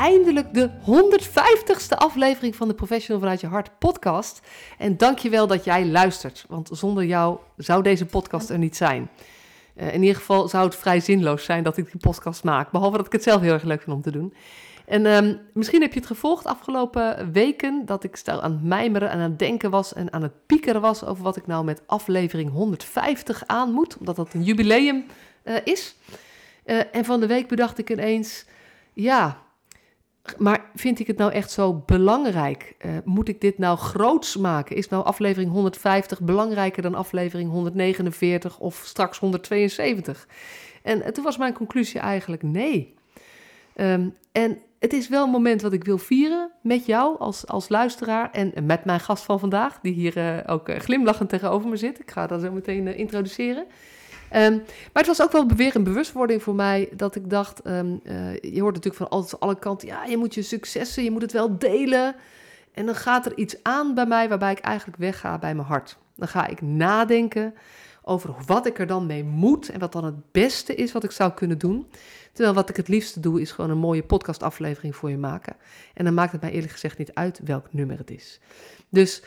Eindelijk de 150ste aflevering van de Professional vanuit je hart podcast. En dankjewel dat jij luistert, want zonder jou zou deze podcast er niet zijn. Uh, in ieder geval zou het vrij zinloos zijn dat ik die podcast maak, behalve dat ik het zelf heel erg leuk vind om te doen. En um, misschien heb je het gevolgd afgelopen weken dat ik stel aan het mijmeren en aan het denken was en aan het piekeren was over wat ik nou met aflevering 150 aan moet, omdat dat een jubileum uh, is. Uh, en van de week bedacht ik ineens, ja, maar vind ik het nou echt zo belangrijk? Uh, moet ik dit nou groots maken? Is nou aflevering 150 belangrijker dan aflevering 149 of straks 172? En uh, toen was mijn conclusie eigenlijk nee. Um, en het is wel een moment wat ik wil vieren met jou als, als luisteraar en met mijn gast van vandaag, die hier ook glimlachend tegenover me zit. Ik ga dat zo meteen introduceren. Um, maar het was ook wel weer een bewustwording voor mij dat ik dacht, um, uh, je hoort natuurlijk van altijd alle kanten, ja, je moet je successen, je moet het wel delen. En dan gaat er iets aan bij mij waarbij ik eigenlijk wegga bij mijn hart. Dan ga ik nadenken over wat ik er dan mee moet en wat dan het beste is wat ik zou kunnen doen. Terwijl wat ik het liefste doe is gewoon een mooie podcastaflevering voor je maken. En dan maakt het mij eerlijk gezegd niet uit welk nummer het is. Dus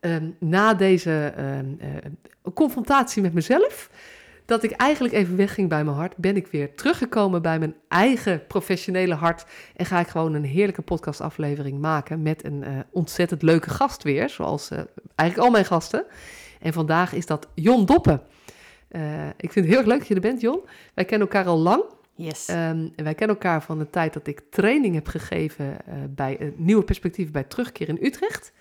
um, na deze uh, confrontatie met mezelf dat ik eigenlijk even wegging bij mijn hart, ben ik weer teruggekomen bij mijn eigen professionele hart. En ga ik gewoon een heerlijke podcastaflevering maken met een uh, ontzettend leuke gast weer, zoals uh, eigenlijk al mijn gasten. En vandaag is dat Jon Doppen. Uh, ik vind het heel erg leuk dat je er bent, Jon. Wij kennen elkaar al lang. Yes. Um, en wij kennen elkaar van de tijd dat ik training heb gegeven bij Nieuwe Perspectieven bij Terugkeer in Utrecht.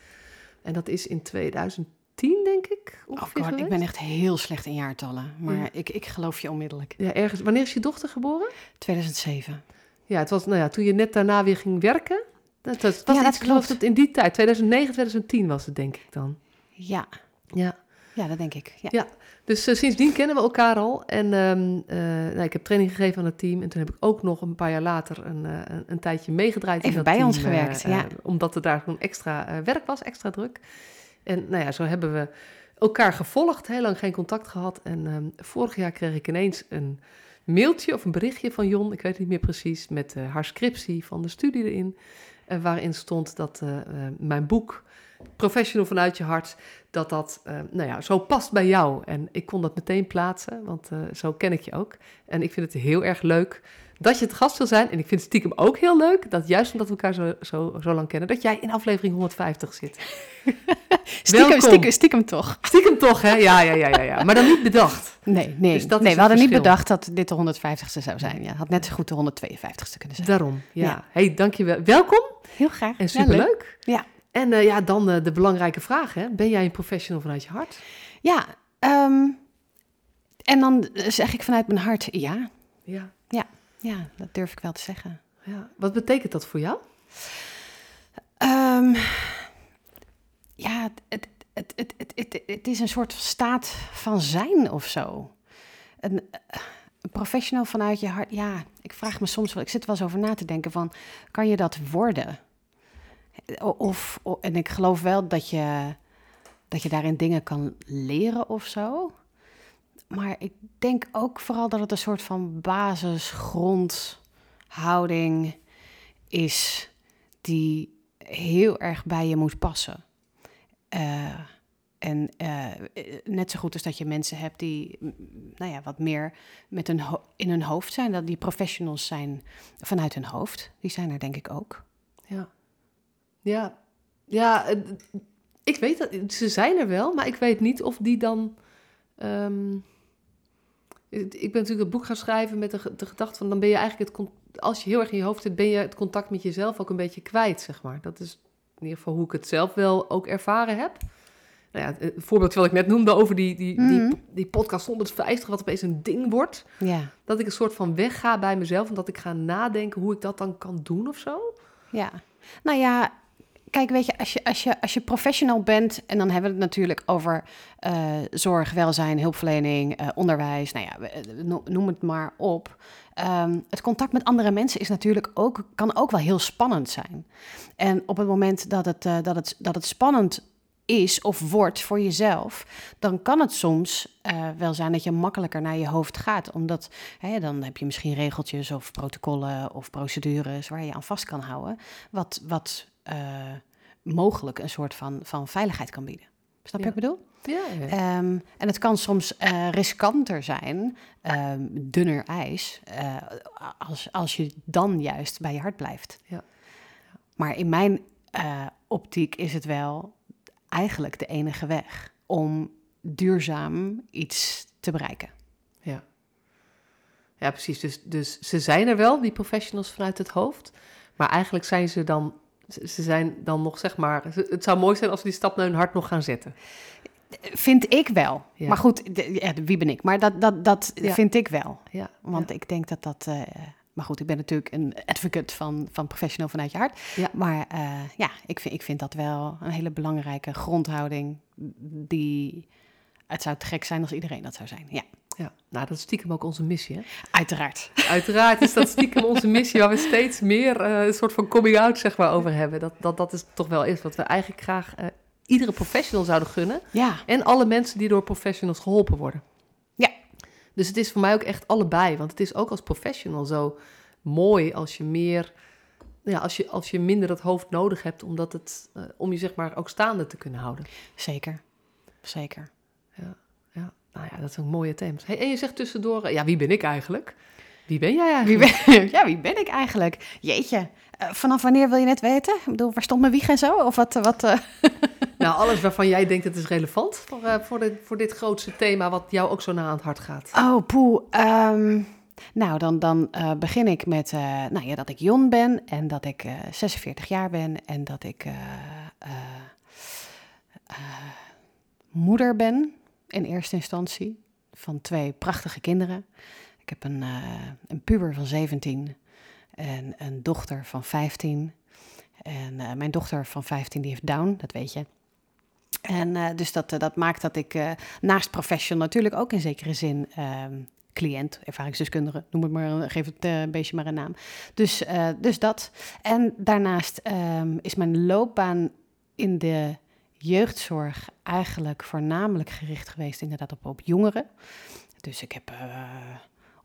En dat is in 2000 tien, denk ik. Oh God, ik ben echt heel slecht in jaartallen. Maar ja. ik, ik geloof je onmiddellijk. Ja, ergens. Wanneer is je dochter geboren? 2007. Ja, het was, nou ja, toen je net daarna weer ging werken. Dat, was ja, dat dat in die tijd, 2009, 2010 was het, denk ik dan. Ja. Ja. Ja, dat denk ik. Ja, ja. dus uh, sindsdien kennen we elkaar al. En um, uh, nou, ik heb training gegeven aan het team. En toen heb ik ook nog een paar jaar later een, uh, een, een tijdje meegedraaid. Even in dat bij team, ons gewerkt, ja. Omdat er daar gewoon extra werk was, extra druk. En nou ja, zo hebben we elkaar gevolgd, heel lang geen contact gehad. En um, vorig jaar kreeg ik ineens een mailtje of een berichtje van Jon, ik weet niet meer precies, met uh, haar scriptie van de studie erin. Uh, waarin stond dat uh, mijn boek, Professional vanuit je hart, dat dat nou ja, zo past bij jou. En ik kon dat meteen plaatsen, want zo ken ik je ook. En ik vind het heel erg leuk dat je het gast wil zijn. En ik vind het stiekem ook heel leuk dat juist omdat we elkaar zo, zo, zo lang kennen, dat jij in aflevering 150 zit. stiekem, stiekem, stiekem toch. Stiekem toch, hè? Ja, ja, ja, ja, ja. Maar dan niet bedacht. Nee, nee. Dus nee we hadden niet bedacht dat dit de 150ste zou zijn. Ja, had net zo goed de 152ste kunnen zijn. Daarom, ja. Ja. hey, dankjewel. Welkom Heel graag. en superleuk. Ja. En eh, ja, dan eh, de belangrijke vraag, hè? Ben jij een professional vanuit je hart? Ja, ehm, en dan zeg ik vanuit mijn hart ja. Ja. Ja, dat durf ik wel te zeggen. ja. Wat betekent dat voor jou? Ehm, ja, het, het, het, het, het, het is een soort staat van zijn of zo. Een, een professional vanuit je hart. Ja, ik vraag me soms wel, ik zit wel eens over na te denken van, kan je dat worden? Of, of en ik geloof wel dat je, dat je daarin dingen kan leren of zo. Maar ik denk ook vooral dat het een soort van basisgrondhouding is die heel erg bij je moet passen. Uh, en uh, net zo goed als dat je mensen hebt die, nou ja, wat meer met hun in hun hoofd zijn, dat die professionals zijn vanuit hun hoofd. Die zijn er denk ik ook. Ja. Ja. Ja, ik weet dat, ze zijn er wel, maar ik weet niet of die dan... Um, ik ben natuurlijk het boek gaan schrijven met de, de gedachte van... dan ben je eigenlijk, het, als je heel erg in je hoofd zit... ben je het contact met jezelf ook een beetje kwijt, zeg maar. Dat is in ieder geval hoe ik het zelf wel ook ervaren heb. Nou ja, het voorbeeld wat ik net noemde over die, die, mm -hmm. die, die, podcast 150... wat opeens een ding wordt. Ja. Dat ik een soort van wegga bij mezelf... en dat ik ga nadenken hoe ik dat dan kan doen of zo. Ja, nou ja... kijk, weet je, als je, als, je, als je professional bent, en dan hebben we het natuurlijk over uh, zorg, welzijn, hulpverlening, uh, onderwijs, nou ja, noem het maar op. Um, het contact met andere mensen is natuurlijk ook, kan ook wel heel spannend zijn. En op het moment dat het, dat het, dat het spannend is of wordt voor jezelf, dan kan het soms wel zijn dat je makkelijker naar je hoofd gaat. Omdat hè, dan heb je misschien regeltjes of protocollen of procedures waar je aan vast kan houden, wat, wat mogelijk een soort van, van veiligheid kan bieden. Snap je ja. wat ik bedoel? Ja, ja. Um, en het kan soms uh, riskanter zijn, um, dunner ijs, uh, als, als je dan juist bij je hart blijft. Ja. Maar in mijn uh, optiek is het wel eigenlijk de enige weg om duurzaam iets te bereiken. Ja, ja precies. Dus, dus ze zijn er wel, die professionals vanuit het hoofd. Maar eigenlijk zijn ze dan, ze zijn dan nog, zeg maar, het zou mooi zijn als ze die stap naar hun hart nog gaan zetten. Vind ik wel. Ja. Maar goed, wie ben ik? Maar dat, dat, dat Ja. vind ik wel. Ja, Want ik denk dat dat. eh, maar goed, ik ben natuurlijk een advocate van, van professional vanuit je hart. Maar eh, ja, ik vind, ik vind dat wel een hele belangrijke grondhouding. Die. Het zou te gek zijn als iedereen dat zou zijn. Ja, ja. Nou, dat is stiekem ook onze missie, hè? uiteraard. Uiteraard is dat stiekem onze missie, waar we steeds meer eh, een soort van coming-out zeg maar, over hebben. Dat, dat dat is toch wel is wat we eigenlijk graag eh, iedere professional zouden gunnen. Ja, En alle mensen die door professionals geholpen worden. Ja. Dus het is voor mij ook echt allebei. Want het is ook als professional zo mooi als je meer... Ja, als je, als je minder dat hoofd nodig hebt, omdat het, eh, om je zeg maar ook staande te kunnen houden. zeker. Zeker. Nou ja, dat zijn mooie thema's. Hey, en je zegt tussendoor, eh, ja, wie ben ik eigenlijk? Wie ben jij Wie eigenlijk? ben, ja, wie ben ik eigenlijk? Jeetje. Eh, vanaf wanneer wil je net weten? Ik bedoel, waar stond mijn wieg en zo? Of wat? eh, wat? Nou, alles waarvan jij denkt het is relevant voor, voor, dit, voor dit grootste thema wat jou ook zo na aan het hart gaat. Oh, poeh. ehm, nou, dan, dan begin ik met nou, ja, dat ik Jon ben en dat ik eh 46 jaar ben en dat ik moeder ben in eerste instantie van twee prachtige kinderen. Ik heb een, eh, een puber van 17 en een dochter van 15. En eh, mijn dochter van 15 die heeft Down, dat weet je. En eh, dus dat, dat maakt dat ik naast professional natuurlijk ook in zekere zin ehm, cliënt, ervaringsdeskundige, noem het maar, geef het een beetje maar een naam. Dus, dus dat. En daarnaast ehm, is mijn loopbaan in de jeugdzorg eigenlijk voornamelijk gericht geweest inderdaad op, op jongeren. Dus ik heb eh,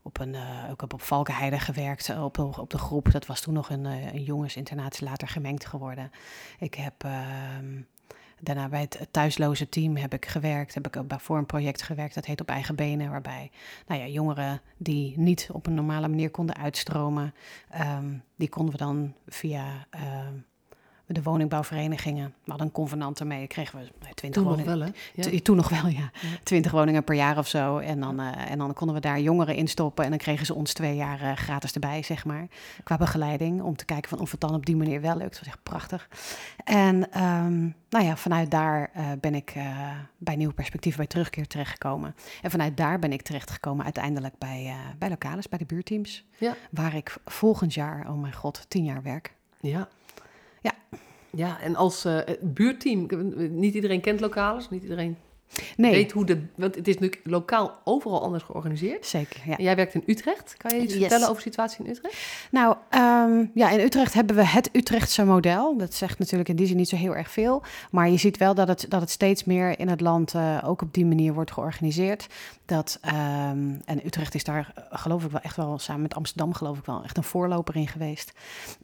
op een, eh, ook op Valkenheide gewerkt, eh, op, op de groep. Dat was toen nog een, een jongensinternaat, later gemengd geworden. Ik heb ehm, daarna bij het thuisloze team heb ik gewerkt. Heb ik ook voor een project gewerkt, dat heet Op Eigen Benen. Waarbij nou ja, jongeren die niet op een normale manier konden uitstromen, ehm, die konden we dan via ehm, de woningbouwverenigingen. We hadden een convenant ermee, kregen we nou, 20 Toen nog woningen. wel, hè? Ja. Toen nog wel, ja. Ja. 20 woningen per jaar of zo. En dan, eh, en dan konden we daar jongeren in stoppen. En dan kregen ze ons twee jaar eh, gratis erbij, zeg maar. Qua begeleiding. Om te kijken van of het dan op die manier wel lukt. Dat was echt prachtig. En ehm, nou ja, vanuit daar eh, ben ik bij Nieuw Perspectief bij Terugkeer terechtgekomen. En vanuit daar ben ik terechtgekomen uiteindelijk bij, bij Localis, bij de buurteams. Ja. Waar ik volgend jaar, oh mijn god, tien jaar werk. Ja. Ja. Ja, en als eh, buurteam, niet iedereen kent lokales, niet iedereen Nee, weet hoe de... Want het is natuurlijk lokaal overal anders georganiseerd. zeker. Ja. En jij werkt in Utrecht. Kan je iets Yes. vertellen over de situatie in Utrecht? Nou, ehm, ja, in Utrecht hebben we het Utrechtse model. Dat zegt natuurlijk in die zin niet zo heel erg veel. Maar je ziet wel dat het, dat het steeds meer in het land eh, ook op die manier wordt georganiseerd. Dat, ehm, en Utrecht is daar, eh, geloof ik wel, echt wel samen met Amsterdam, geloof ik wel, echt een voorloper in geweest.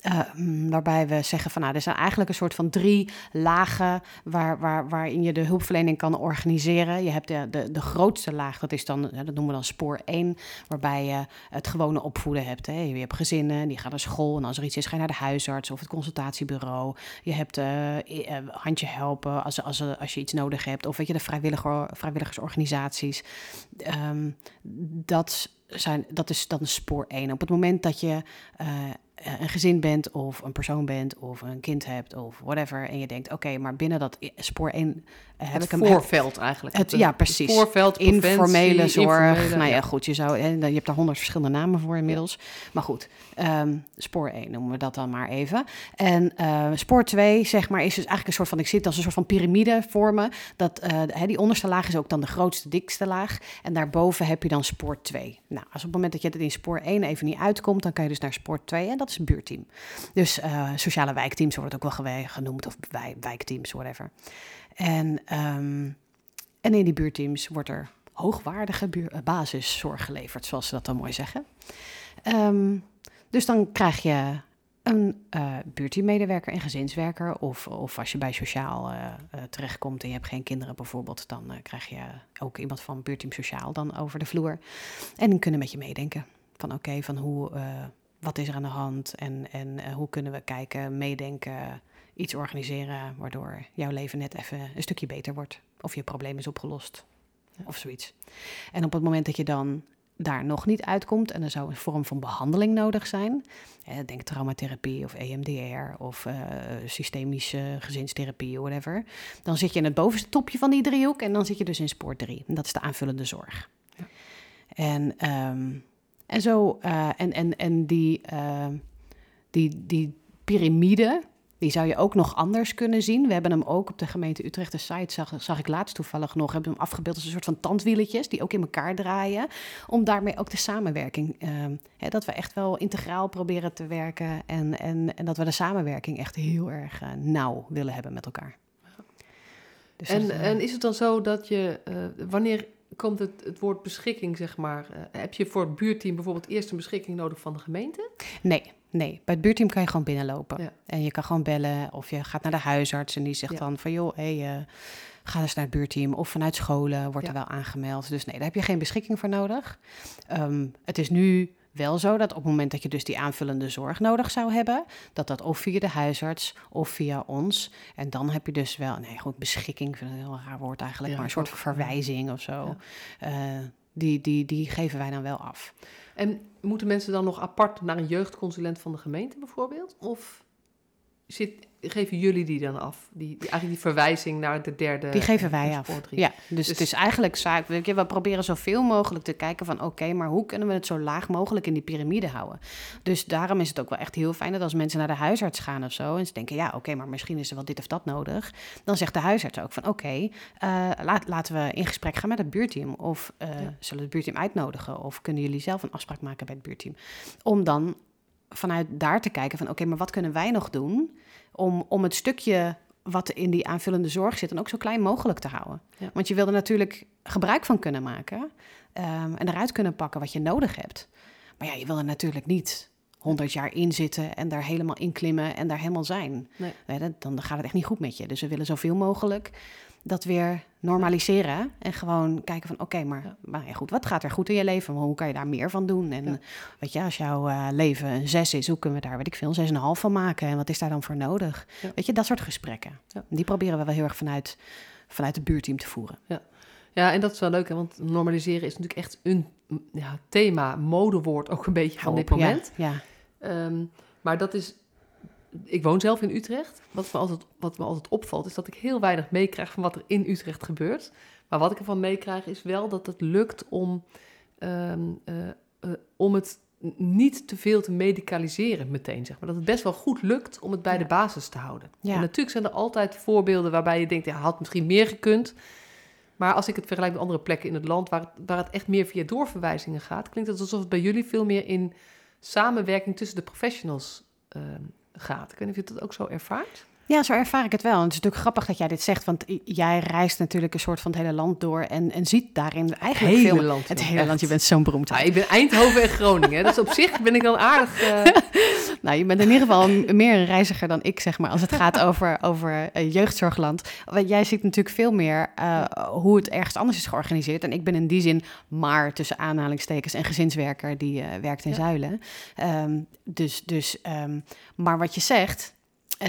Eh, mm, waarbij we zeggen van, nou, er zijn eigenlijk een soort van drie lagen waar, waar, waarin je de hulpverlening kan organiseren. Je hebt de, de, de grootste laag, dat is dan, dat noemen we dan spoor 1, waarbij je het gewone opvoeden hebt. Hè. Je hebt gezinnen, die gaan naar school en als er iets is, ga je naar de huisarts of het consultatiebureau. Je hebt eh, handje helpen als, als, als je iets nodig hebt. Of weet je, de vrijwilliger, vrijwilligersorganisaties. Ehm, dat, zijn, dat is dan spoor 1. Op het moment dat je eh, een gezin bent of een persoon bent of een kind hebt of whatever. En je denkt, oké, maar binnen dat spoor 1 eh, heb het ik hem... voorveld eigenlijk. Het, Het- ja, het precies. voorveld, preventie, informele zorg. informele, nou ja, ja. goed, je, zou, hè, je hebt daar honderd verschillende namen voor inmiddels. Maar goed, ehm, spoor 1 noemen we dat dan maar even. En eh, spoor 2, zeg maar, is dus eigenlijk een soort van... Ik zit als een soort van piramide voor me. Dat, eh, die onderste laag is ook dan de grootste, dikste laag. En daarboven heb je dan spoor 2. Nou, als op het moment dat je het in spoor 1 even niet uitkomt... dan kan je dus naar spoor 2 en dat is een buurteam. Dus eh, sociale wijkteams wordt ook wel genoemd. Of wij, wijkteams, whatever. En... ehm, en in die buurteams wordt er hoogwaardige eh, basiszorg geleverd, zoals ze dat dan mooi zeggen. Ehm, dus dan krijg je een eh buurteammedewerker en gezinswerker. Of, of als je bij sociaal terechtkomt en je hebt geen kinderen bijvoorbeeld, dan krijg je ook iemand van buurteam sociaal dan over de vloer. En die kunnen met je meedenken. Van oké, van hoe, wat is er aan de hand en, en eh, hoe kunnen we kijken, meedenken, iets organiseren waardoor jouw leven net even een stukje beter wordt. Of je probleem is opgelost. Of zoiets. En op het moment dat je dan daar nog niet uitkomt en er zou een vorm van behandeling nodig zijn, denk traumatherapie of EMDR of eh, systemische gezinstherapie, whatever, dan zit je in het bovenste topje van die driehoek en dan zit je dus in spoor 3. En dat is de aanvullende zorg. En, ehm, en zo, eh, en, en, en die, ehm, die, die piramide, die zou je ook nog anders kunnen zien. We hebben hem ook op de gemeente Utrecht de site, zag, zag ik laatst toevallig nog, hebben hem afgebeeld als een soort van tandwieletjes die ook in elkaar draaien. Om daarmee ook de samenwerking, hè, dat we echt wel integraal proberen te werken en, en, en dat we de samenwerking echt heel erg eh, nauw willen hebben met elkaar. Dus En, dat, eh, en is het dan zo dat je, eh, wanneer komt het, het woord beschikking, zeg maar, eh, heb je voor het buurteam bijvoorbeeld eerst een beschikking nodig van de gemeente? Nee, nee. Bij het buurteam kan je gewoon binnenlopen. Ja. En je kan gewoon bellen of je gaat naar de huisarts en die zegt Ja. dan van joh, hey, eh, ga eens naar het buurteam. Of vanuit scholen wordt Ja. er wel aangemeld. Dus nee, daar heb je geen beschikking voor nodig. Ehm, het is nu wel zo dat op het moment dat je dus die aanvullende zorg nodig zou hebben, dat dat of via de huisarts of via ons. En dan heb je dus wel, nee goed, beschikking, ik vind een heel raar woord eigenlijk, Ja, maar een soort verwijzing of zo. Ja. Eh, die, die, die geven wij dan wel af. En moeten mensen dan nog apart naar een jeugdconsulent van de gemeente bijvoorbeeld? Of zit, geven jullie die dan af? Die, die, eigenlijk die verwijzing naar de derde... Die geven eh, wij af. Ja, dus, Dus- het is eigenlijk zaak. weet je, We proberen zoveel mogelijk te kijken van oké, maar hoe kunnen we het zo laag mogelijk in die piramide houden? Dus daarom is het ook wel echt heel fijn dat als mensen naar de huisarts gaan of zo en ze denken ja, oké, maar misschien is er wel dit of dat nodig, dan zegt de huisarts ook van oké, eh, laat, laten we in gesprek gaan met het buurteam of eh, Ja. zullen we het buurteam uitnodigen of kunnen jullie zelf een afspraak maken bij het buurteam om dan vanuit daar te kijken van oké, maar wat kunnen wij nog doen om, om het stukje wat in die aanvullende zorg zit dan ook zo klein mogelijk te houden. Ja. Want je wil er natuurlijk gebruik van kunnen maken ehm, en eruit kunnen pakken wat je nodig hebt. Maar ja, je wil er natuurlijk niet 100 jaar in zitten en daar helemaal in klimmen en daar helemaal zijn. Nee. Nee, dat- dan gaat het echt niet goed met je. Dus we willen zoveel mogelijk dat weer normaliseren en gewoon kijken van oké, maar, Ja. maar ja, goed, wat gaat er goed in je leven? Hoe kan je daar meer van doen? En Ja. weet je, als jouw eh, leven een 6 is, hoe kunnen we daar, weet ik veel, een 6,5 van maken? En wat is daar dan voor nodig? Ja. Weet je, dat soort gesprekken. Ja. Die proberen we wel heel erg vanuit, vanuit het buurteam te voeren. Ja, en dat is wel leuk, hè, want normaliseren is natuurlijk echt een ja, thema, modewoord ook een beetje van dit ja, moment. Ja, Ehm, maar dat is. Ik woon zelf in Utrecht. Wat me, altijd, wat me altijd opvalt, is dat ik heel weinig meekrijg van wat er in Utrecht gebeurt. Maar wat ik ervan meekrijg, is wel dat het lukt om, ehm, eh, eh, om het niet te veel te medicaliseren meteen. Zeg maar. Dat het best wel goed lukt om het bij Ja. de basis te houden. Ja. En natuurlijk zijn er altijd voorbeelden waarbij je denkt, ja, had misschien meer gekund. Maar als ik het vergelijk met andere plekken in het land waar het, waar het echt meer via doorverwijzingen gaat, klinkt het alsof het bij jullie veel meer in samenwerking tussen de professionals ehm, gaat. Ik weet niet of je dat ook zo ervaart. Ja, zo ervaar ik het wel. En het is natuurlijk grappig dat jij dit zegt, want jij reist natuurlijk een soort van het hele land door en, en ziet daarin eigenlijk hele veel... land, Het hele echt. land, je bent zo'n beroemd. Ja, ik ben Eindhoven en Groningen. Dus op zich ben ik dan aardig. eh, Nou, je bent in ieder geval meer een reiziger dan ik, zeg maar, als het gaat over, over eh, jeugdzorgland. Want jij ziet natuurlijk veel meer eh, hoe het ergens anders is georganiseerd. En ik ben in die zin maar tussen aanhalingstekens een gezinswerker die werkt in Ja. Zuilen. Ehm, dus, dus, ehm, maar wat je zegt,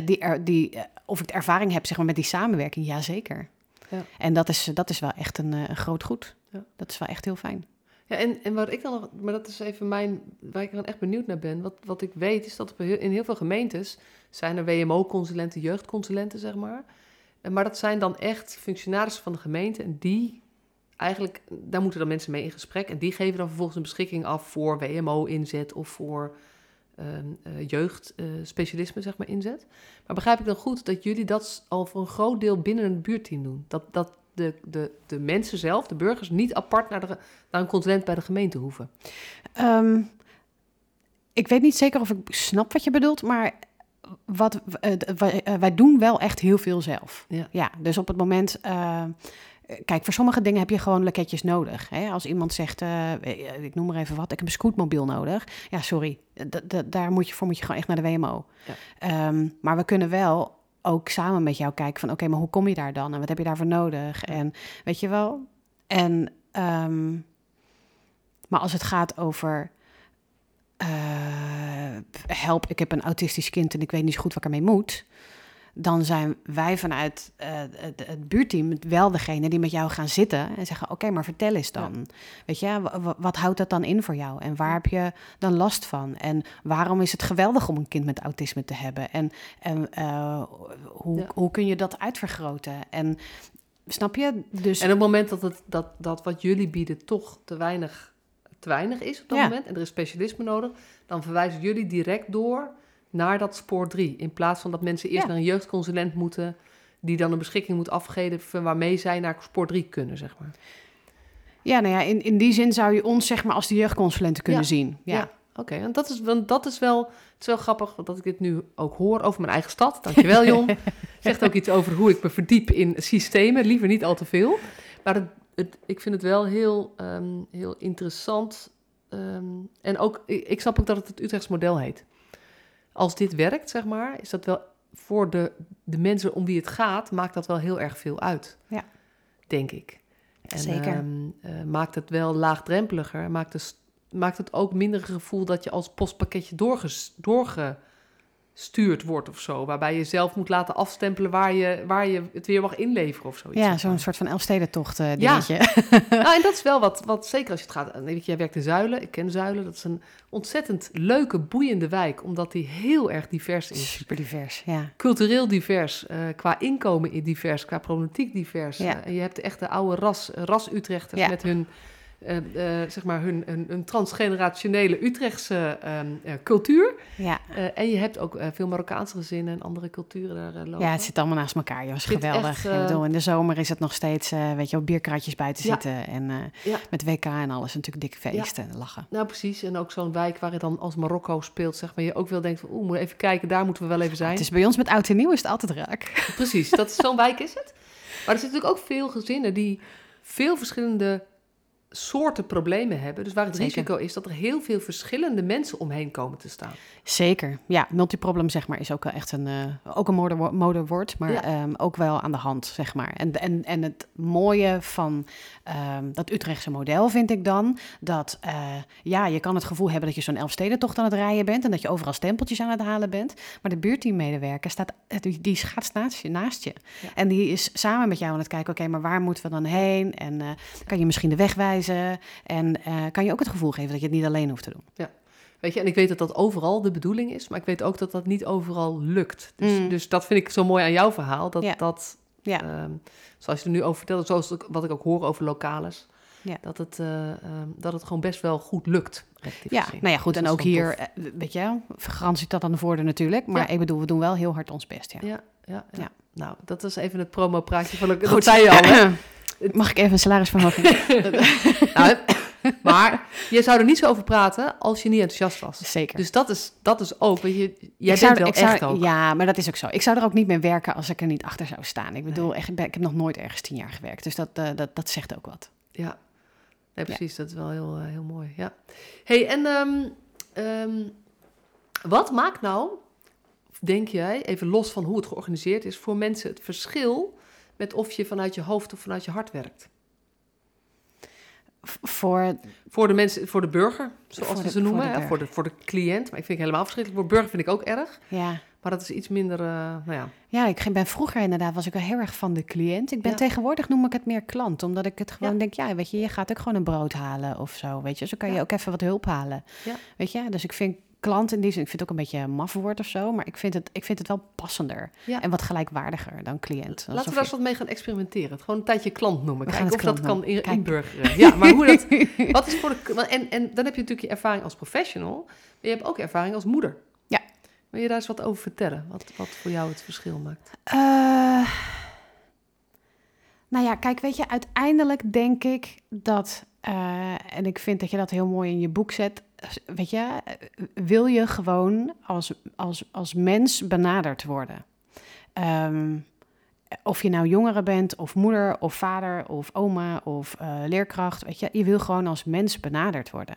die, er, die, eh, of ik de ervaring heb zeg maar, met die samenwerking, ja zeker. Ja. En dat is, dat is wel echt een, eh, een groot goed. Ja. Dat is wel echt heel fijn. Ja, en, en wat ik dan nog, maar dat is even mijn, waar ik dan echt benieuwd naar ben. Wat, wat ik weet is dat heel- in heel veel gemeentes zijn er WMO-consulenten, jeugdconsulenten, zeg maar. Maar dat zijn dan echt functionarissen van de gemeente en die eigenlijk, daar moeten dan mensen mee in gesprek. En die geven dan vervolgens een beschikking af voor WMO-inzet of voor ehm eh, jeugdspecialisme, zeg maar, inzet. Maar begrijp ik dan goed dat jullie dat al voor een groot deel binnen een buurtteam doen? Dat, dat de, de, de mensen zelf, de burgers, niet apart naar, de, naar een consulent bij de gemeente hoeven? Ehm, ik weet niet zeker of ik snap wat je bedoelt, maar wat, eh, wij, eh, wij doen wel echt heel veel zelf. Ja. dus op het moment. Kijk, voor sommige dingen heb je gewoon leketjes nodig. Hè? Als iemand zegt, eh, eh, ik noem maar even wat, ik heb een scootmobiel nodig. Ja, sorry, d- daar moet je voor moet je gewoon echt naar de WMO. Ja. Ehm, maar we kunnen wel ook samen met jou kijken van, oké, maar hoe kom je daar dan en wat heb je daarvoor nodig? En weet je wel. En ehm, maar als het gaat over eh, help, ik heb een autistisch kind en ik weet niet zo goed wat ik ermee moet. Dan zijn wij vanuit eh, het, het buurteam wel degene die met jou gaan zitten en zeggen: Oké, maar vertel eens dan. Weet je, wa- wa- wat houdt dat dan in voor jou? En waar heb je dan last van? En waarom is het geweldig om een kind met autisme te hebben? En, en eh, hoe, Ja. hoe kun je dat uitvergroten? En snap je? Dus En op het moment dat, het, dat, dat wat jullie bieden toch te weinig, te weinig is op dat Ja. moment, en er is specialisme nodig, dan verwijzen jullie direct door naar dat spoor 3. In plaats van dat mensen eerst Ja. naar een jeugdconsulent moeten, die dan een beschikking moet afgeven waarmee zij naar spoor 3 kunnen, zeg maar. ja, nou ja, in, in die zin zou je ons zeg maar als de jeugdconsulenten kunnen Ja. zien. Ja. Ja. Oké, en dat is, want dat is wel, het is wel grappig dat ik dit nu ook hoor over mijn eigen stad. Dankjewel, Jon. Zegt ook iets over hoe ik me verdiep in systemen, liever niet al te veel. Maar het, het, ik vind het wel heel, ehm, heel interessant. ehm, en ook, ik, ik snap ook dat het het Utrechts model heet. Als dit werkt, zeg maar, is dat wel voor de, de mensen om wie het gaat, maakt dat wel heel erg veel uit. Ja. Denk ik. En, Zeker. ehm, eh, maakt het wel laagdrempeliger. Maakt, de, maakt het ook minder gevoel dat je als postpakketje doorges, doorgestuurd wordt of zo. Waarbij je zelf moet laten afstempelen waar je, waar je het weer mag inleveren of zoiets. Ja, zo'n soort van Elfstedentocht eh Ja. dingetje. Nou, en dat is wel wat, wat zeker als je het gaat... Weet je, jij werkt in Zuilen, ik ken Zuilen. Dat is een ontzettend leuke, boeiende wijk. Omdat die heel erg divers is. Super divers, ja. Cultureel divers, eh, qua inkomen divers, qua problematiek divers. Ja. Eh, en je hebt de echte oude ras, ras-Utrechters Ja. met hun... eh, eh, zeg maar hun, hun, hun transgenerationele Utrechtse ehm, eh, cultuur. Ja. En je hebt ook veel Marokkaanse gezinnen en andere culturen daar lopen. ja, het zit allemaal naast elkaar, joh. is geweldig. echt, Ik bedoel, in de zomer is het nog steeds, weet je, op bierkratjes buiten Ja. zitten. En Ja. met WK en alles natuurlijk dikke feesten en lachen. Nou, precies. En ook zo'n wijk waar je dan als Marokko speelt, zeg maar, je ook wel denkt van, oeh, moet even kijken, daar moeten we wel even zijn. Het is bij ons met oud en nieuw is het altijd raak. Precies, dat is zo'n wijk is het. Maar er zitten natuurlijk ook veel gezinnen die veel verschillende soorten problemen hebben. Dus waar het Zeker. risico is dat er heel veel verschillende mensen omheen komen te staan. Zeker. Ja, multiproblem zeg maar is ook wel echt een, eh, ook een mode- modewoord, maar Ja. ehm, ook wel aan de hand, zeg maar. En, en, en het mooie van ehm, dat Utrechtse model vind ik dan, dat eh, ja, je kan het gevoel hebben dat je zo'n Elfstedentocht aan het rijden bent en dat je overal stempeltjes aan het halen bent, maar de buurteammedewerker staat, die, die schaatst naast je. Naast je. Ja. En die is samen met jou aan het kijken, oké, maar waar moeten we dan heen? En eh, kan je misschien de weg wijzen? En eh, kan je ook het gevoel geven dat je het niet alleen hoeft te doen? Weet je, en ik weet dat dat overal de bedoeling is, maar ik weet ook dat dat niet overal lukt. Dus, Mm. dus dat vind ik zo mooi aan jouw verhaal, dat Ja. dat, Ja. ehm, zoals je er nu over vertelt, zoals ik- wat ik ook hoor over lokales, Ja. dat, het, eh, ehm, dat het gewoon best wel goed lukt. Ja, gezien. nou ja, goed. Dus En dat ook hier, tof. eh, weet je, garantie dat aan de voordeur natuurlijk. Maar Ja. ik bedoel, we doen wel heel hard ons best, ja. Ja, ja, ja. Ja. Nou, dat is even het promo-praatje van dat Goed. zei je al. hè? Mag ik even een salarisverhoging? Nou, maar je zou er niet zo over praten als je niet enthousiast was. Zeker. Dus dat is, dat is ook, weet je, jij bent wel zou- echt ook. Ja, maar dat is ook zo. Ik zou er ook niet mee werken als ik er niet achter zou staan. Ik bedoel, echt, ik ben- ik heb nog nooit ergens tien jaar gewerkt. Dus dat, eh, dat, dat zegt ook wat. Ja, nee, precies. Dat is wel heel, eh, heel mooi. Ja. hey, en ehm, ehm, wat maakt nou, denk jij, even los van hoe het georganiseerd is, voor mensen het verschil met of je vanuit je hoofd of vanuit je hart werkt? voor Voor de mensen, voor de burger, zoals de- ze noemen. voor de hè, Voor, de, voor de cliënt. Maar ik vind het helemaal verschrikkelijk. Voor burger vind ik ook erg. ja. Maar dat is iets minder, eh, nou ja. Ja, ik ben vroeger inderdaad, was ik wel heel erg van de cliënt. Ik ben Ja. tegenwoordig noem ik het meer klant, omdat ik het gewoon Ja. denk, ja, weet je, je gaat ook gewoon een brood halen of zo, weet je. Zo kan je ook even wat hulp halen, Ja. weet je. Dus ik vind klant in die zin, ik vind het ook een beetje een maf woord of zo, maar ik vind het, ik vind het wel passender Ja. en wat gelijkwaardiger dan cliënt. Laten we daar eens wat mee gaan experimenteren. Het Gewoon een tijdje klant noemen. Kijken of dat kan in, inburgeren. Ja, maar hoe dat... Wat is voor de... En, en dan heb je natuurlijk je ervaring als professional. Maar je hebt ook ervaring als moeder. Ja. Wil je daar eens wat over vertellen? Wat, wat voor jou het verschil maakt? Eh, nou ja, kijk, weet je, uiteindelijk denk ik dat, eh, en ik vind dat je dat heel mooi in je boek zet, weet je, eh, wil je gewoon als, als, als mens benaderd worden. Ehm, of je nou jongere bent, of moeder, of vader, of oma, of eh, leerkracht, weet je, je wil gewoon als mens benaderd worden.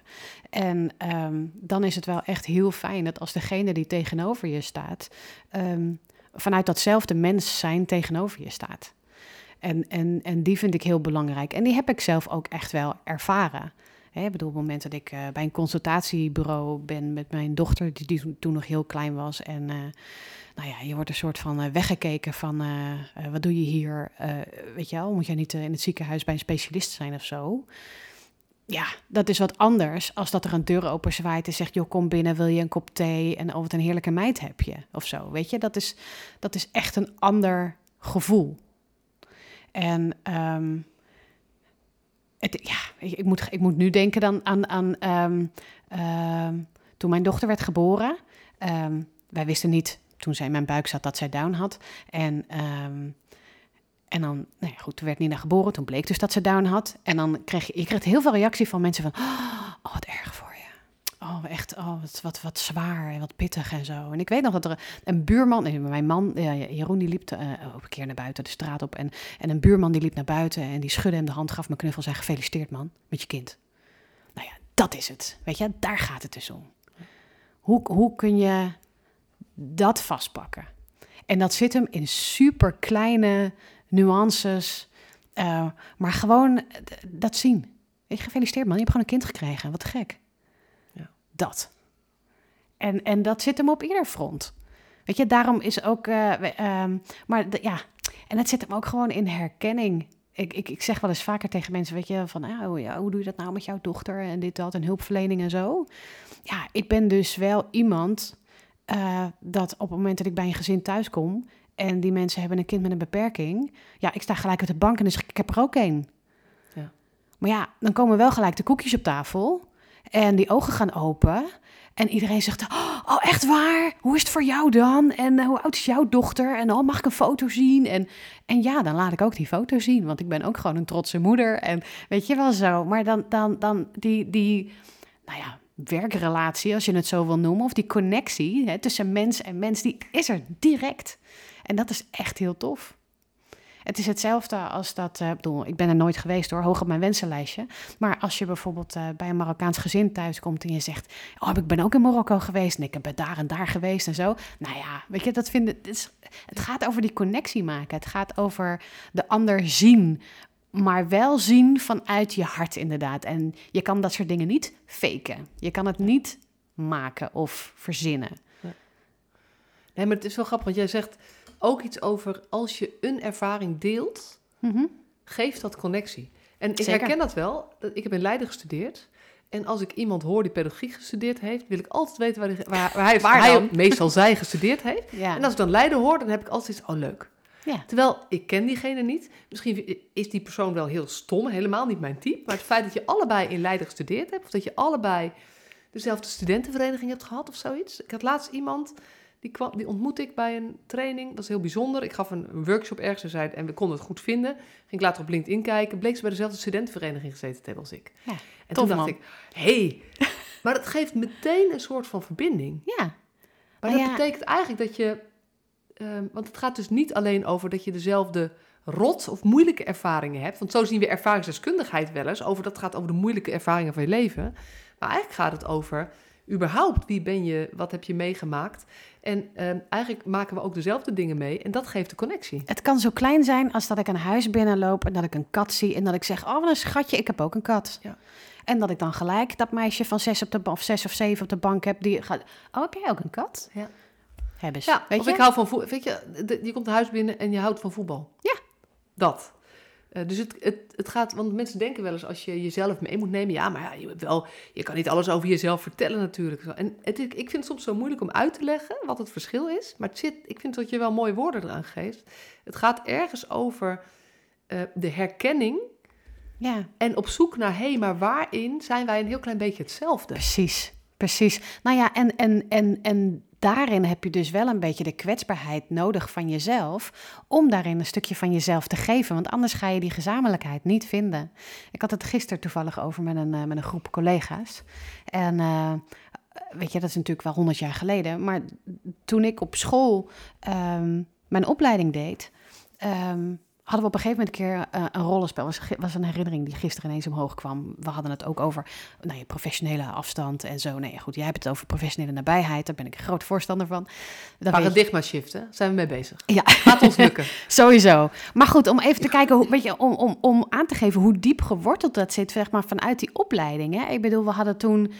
En ehm, dan is het wel echt heel fijn dat als degene die tegenover je staat, ehm, vanuit datzelfde mens zijn tegenover je staat. En, en, en die vind ik heel belangrijk. En die heb ik zelf ook echt wel ervaren. Hè, ik bedoel, op het moment dat ik eh, bij een consultatiebureau ben met mijn dochter, die, die toen- nog heel klein was. En eh, nou ja, je wordt een soort van eh, weggekeken van, wat doe je hier? Weet je wel, moet jij niet in het ziekenhuis bij een specialist zijn of zo? Ja, dat is wat anders als dat er een deur open zwaait en zegt, joh, kom binnen, wil je een kop thee? En oh, wat een heerlijke meid heb je, of zo. Weet je, dat is, dat is echt een ander gevoel. En ehm, ja, ik, ik moet, ik moet nu denken dan aan, aan ehm, ehm, toen mijn dochter werd geboren. Ehm, wij wisten niet toen zij in mijn buik zat dat zij Down had. En, en dan, nou ja, goed, toen werd Nina geboren. Toen bleek dus dat ze Down had. En dan kreeg je, kreeg heel veel reactie van mensen van, oh, wat erg. Oh, echt, oh, wat, wat, wat zwaar en wat pittig en zo. En ik weet nog dat er een buurman, nee, mijn man, eh, Jeroen, die liep eh, ook een keer naar buiten de straat op. En, en een buurman die liep naar buiten en die schudde hem de hand, gaf me knuffel en zei, gefeliciteerd man, met je kind. Nou ja, dat is het. Weet je, daar gaat het dus om. Hoe, hoe kun je dat vastpakken? En dat zit hem in super kleine nuances, eh, maar gewoon eh, dat zien. Gefeliciteerd man, je hebt gewoon een kind gekregen. Wat gek. Dat. En, en dat zit hem op ieder front. Weet je, daarom is ook. eh, ehm, maar de- ja, en het zit hem ook gewoon in herkenning. Ik, ik, ik zeg wel eens vaker tegen mensen, weet je, van ah, hoe, ja, hoe doe je dat nou met jouw dochter en dit, dat en hulpverlening en zo. Ja, ik ben dus wel iemand eh, dat op het moment dat ik bij een gezin thuis kom en die mensen hebben een kind met een beperking, ja, ik sta gelijk op de bank en dus ik heb er ook een. Ja. Maar ja, dan komen wel gelijk de koekjes op tafel en die ogen gaan open. En iedereen zegt, oh, echt waar? Hoe is het voor jou dan? En eh, hoe oud is jouw dochter? En oh, mag ik een foto zien? En, en ja, dan laat ik ook die foto zien, want ik ben ook gewoon een trotse moeder. En weet je wel zo. Maar dan, dan, dan die, die, nou ja, werkrelatie, als je het zo wil noemen, of die connectie hè, tussen mens en mens, die is er direct. En dat is echt heel tof. Het is hetzelfde als dat, eh, ik bedoel, ik ben er nooit geweest hoor, hoog op mijn wensenlijstje. Maar als je bijvoorbeeld eh, bij een Marokkaans gezin thuiskomt en je zegt, oh, ik ben ook in Marokko geweest en ik ben daar en daar geweest en zo. Nou ja, weet je, dat vind ik, het, het gaat over die connectie maken. Het gaat over de ander zien, maar wel zien vanuit je hart inderdaad. En je kan dat soort dingen niet faken. Je kan het niet maken of verzinnen. Nee, maar het is wel grappig, want jij zegt ook iets over als je een ervaring deelt, Mhm. geeft dat connectie. En ik Zeker. herken dat wel. Ik heb in Leiden gestudeerd. En als ik iemand hoor die pedagogiek gestudeerd heeft, wil ik altijd weten waar, die, waar, waar hij, Waar hij meestal zij gestudeerd heeft. Ja. En als ik dan Leiden hoor, dan heb ik altijd iets, oh leuk. ja. Terwijl ik ken diegene niet. Misschien is die persoon wel heel stom, helemaal niet mijn type. Maar het feit dat je allebei in Leiden gestudeerd hebt, of dat je allebei dezelfde studentenvereniging hebt gehad of zoiets. Ik had laatst iemand, die, kwam, die ontmoette ik bij een training. Dat is heel bijzonder. Ik gaf een, een workshop ergens en, zei, en we konden het goed vinden. Ging ik later op LinkedIn kijken. Bleek ze bij dezelfde studentenvereniging gezeten te hebben als ik. Ja, en tof, toen dacht man. ik, hey. maar dat geeft meteen een soort van verbinding. ja. Maar Nou dat ja. betekent eigenlijk dat je... ehm, want het gaat dus niet alleen over dat je dezelfde rot of moeilijke ervaringen hebt. Want zo zien we ervaringsdeskundigheid wel eens. Over, dat gaat over de moeilijke ervaringen van je leven. Maar eigenlijk gaat het over... überhaupt, wie ben je, wat heb je meegemaakt? En ehm, eigenlijk maken we ook dezelfde dingen mee en dat geeft de connectie. Het kan zo klein zijn als dat ik een huis binnenloop en dat ik een kat zie en dat ik zeg, oh wat een schatje, ik heb ook een kat. Ja. En dat ik dan gelijk dat meisje van zes, op de, of zes of zeven op de bank heb, die gaat, oh heb jij ook een kat? Ja. Hebben ze. Ja, Weet of je? ik hou van voetbal. Weet je, de- je komt een huis binnen en je houdt van voetbal. Ja. Dat. Eh, dus het, het, het gaat, want mensen denken wel eens als je jezelf mee moet nemen, ja, maar ja, je, wel, je kan niet alles over jezelf vertellen natuurlijk. En het, ik vind het soms zo moeilijk om uit te leggen wat het verschil is, maar het zit, ik vind dat je wel mooie woorden eraan geeft. Het gaat ergens over eh, de herkenning Ja, en op zoek naar, hé, maar waarin zijn wij een heel klein beetje hetzelfde? precies. Precies. Nou ja, en, en, en, en daarin heb je dus wel een beetje de kwetsbaarheid nodig van jezelf. Om daarin een stukje van jezelf te geven. Want anders ga je die gezamenlijkheid niet vinden. Ik had het gisteren toevallig over met een, eh, met een groep collega's. En eh, weet je, dat is natuurlijk wel honderd jaar geleden. Maar toen ik op school ehm, mijn opleiding deed. ehm, hadden we op een gegeven moment een keer eh, een rollenspel. was, was een herinnering die gisteren ineens omhoog kwam. We hadden het ook over nou, je professionele afstand en zo. Nee, ja, goed, jij hebt het over professionele nabijheid. Daar ben ik een groot voorstander van. Weet je. Paradigma shift, hè? Zijn we mee bezig. Ja, Gaat ons lukken. sowieso. Maar goed, om even te kijken, hoe, weet je, om, om, om aan te geven hoe diep geworteld dat zit, zeg maar, vanuit die opleiding. Hè? Ik bedoel, we hadden toen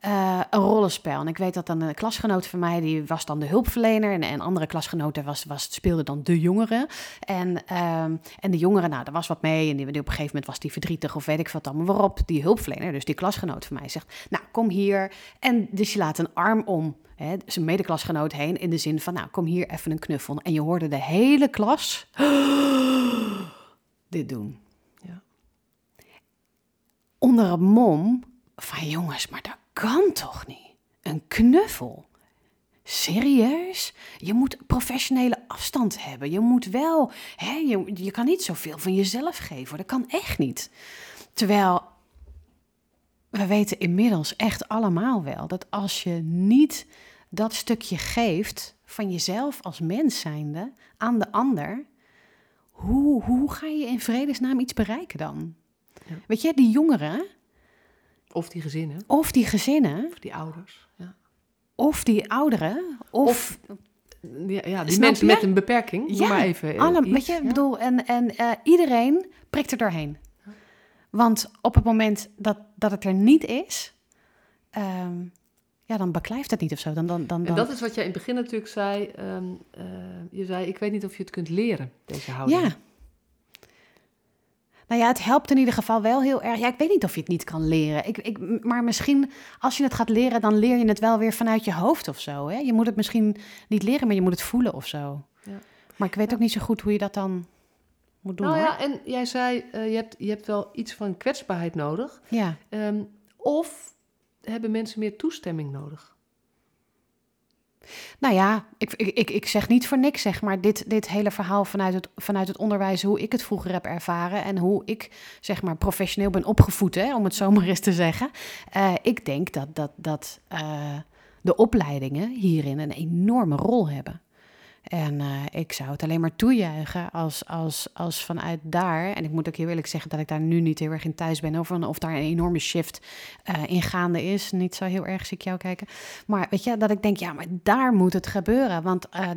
eh, een rollenspel. En ik weet dat dan een klasgenoot van mij, die was dan de hulpverlener. En een andere klasgenoot was, was, speelde dan de jongere. En, ehm, en de jongere, nou, daar was wat mee. En die, op een gegeven moment was die verdrietig of weet ik wat allemaal. Waarop die hulpverlener, dus die klasgenoot van mij, zegt, nou, kom hier. En dus je laat een arm om hè, zijn medeklasgenoot heen. In de zin van, nou, kom hier even een knuffel. En je hoorde de hele klas dit doen. Ja. Onder het mom van jongens, maar dat kan toch niet? Een knuffel. Serieus? Je moet professionele afstand hebben. Je moet wel, hè, je, je kan niet zoveel van jezelf geven. Dat kan echt niet. Terwijl we weten inmiddels echt allemaal wel dat als je niet dat stukje geeft van jezelf als mens zijnde aan de ander, hoe, hoe ga je in vredesnaam iets bereiken dan? Ja. Weet je, die jongeren Of die gezinnen, of die gezinnen of die ouders. Ja. of die ouderen of, Of, Ja, ja die mensen je? met een beperking. Ja, maar even. eh, alle, iets, weet je, ja. ik bedoel, en, en eh, iedereen prikt er doorheen. Want op het moment dat, dat het er niet is, ehm, ja, dan beklijft het niet of zo. Dan, dan, dan, En dat is wat jij in het begin natuurlijk zei. ehm, eh, je zei, ik weet niet of je het kunt leren, deze houding. Ja. Nou ja, het helpt in ieder geval wel heel erg. Ja, ik weet niet of je het niet kan leren. Ik, ik, maar misschien als je het gaat leren, dan leer je het wel weer vanuit je hoofd of zo. Hè? Je moet het misschien niet leren, maar je moet het voelen of zo. Ja. Maar ik weet Ja. ook niet zo goed hoe je dat dan moet doen. Nou hoor. ja, en jij zei, eh, je, hebt, je hebt wel iets van kwetsbaarheid nodig. ja. Ehm, of hebben mensen meer toestemming nodig? Nou ja, ik, ik, ik, zeg niet voor niks, zeg maar, dit, dit hele verhaal vanuit het, vanuit het onderwijs, hoe ik het vroeger heb ervaren en hoe ik, zeg maar, professioneel ben opgevoed, hè, om het zo maar eens te zeggen. Eh, ik denk dat, dat, dat eh, de opleidingen hierin een enorme rol hebben. En eh, ik zou het alleen maar toejuichen als, als, als vanuit daar, en ik moet ook heel eerlijk zeggen dat ik daar nu niet heel erg in thuis ben, of, of daar een enorme shift eh in gaande is. Niet zo heel erg, zie ik jou kijken. Maar weet je, dat ik denk, ja, maar daar moet het gebeuren. Want eh,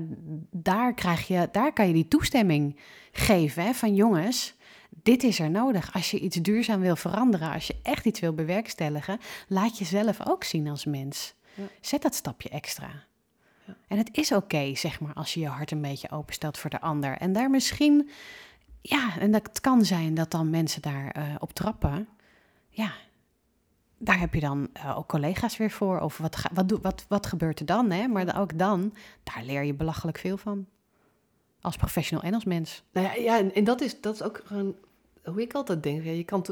daar, krijg je, daar kan je die toestemming geven hè, van jongens, dit is er nodig. Als je iets duurzaam wil veranderen, als je echt iets wil bewerkstelligen, laat jezelf ook zien als mens. Ja. Zet dat stapje extra. Ja. En het is oké, zeg maar, als je je hart een beetje openstelt voor de ander. En daar misschien, ja, en dat kan zijn dat dan mensen daar eh, op trappen. Ja, daar heb je dan eh, ook collega's weer voor. Of wat, ga, wat, wat, wat gebeurt er dan? Hè? Maar ook dan, daar leer je belachelijk veel van. Als professional en als mens. Nou ja, ja en, en dat, is, dat is ook gewoon hoe ik altijd denk. Ja, je kan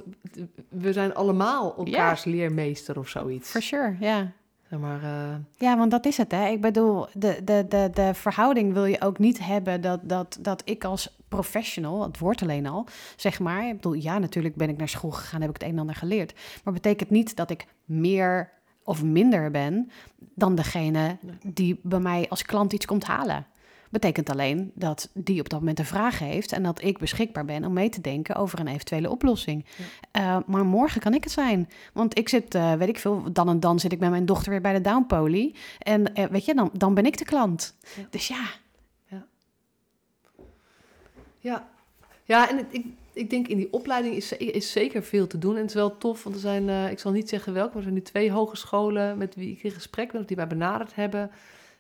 we zijn allemaal elkaars leermeester of zoiets. For sure, ja. Maar, eh, Ja, want dat is het, hè. Ik bedoel, de, de, de, de verhouding wil je ook niet hebben dat, dat, dat ik als professional, het woord alleen al, zeg maar. Ik bedoel, ja, natuurlijk ben ik naar school gegaan, heb ik het een en ander geleerd. Maar betekent niet dat ik meer of minder ben dan degene die bij mij als klant iets komt halen. Betekent alleen dat die op dat moment een vraag heeft en dat ik beschikbaar ben om mee te denken over een eventuele oplossing. Ja. Eh, maar morgen kan ik het zijn. Want ik zit, eh, weet ik veel, dan en dan zit ik met mijn dochter weer bij de downpoly. En eh, weet je, dan, dan ben ik de klant. Ja. Dus ja, Ja, ja en het- ik, ik denk in die opleiding is, is zeker veel te doen. En het is wel tof, want er zijn, ik zal niet zeggen welke, maar er zijn nu twee hogescholen met wie ik in gesprek ben, of die mij benaderd hebben.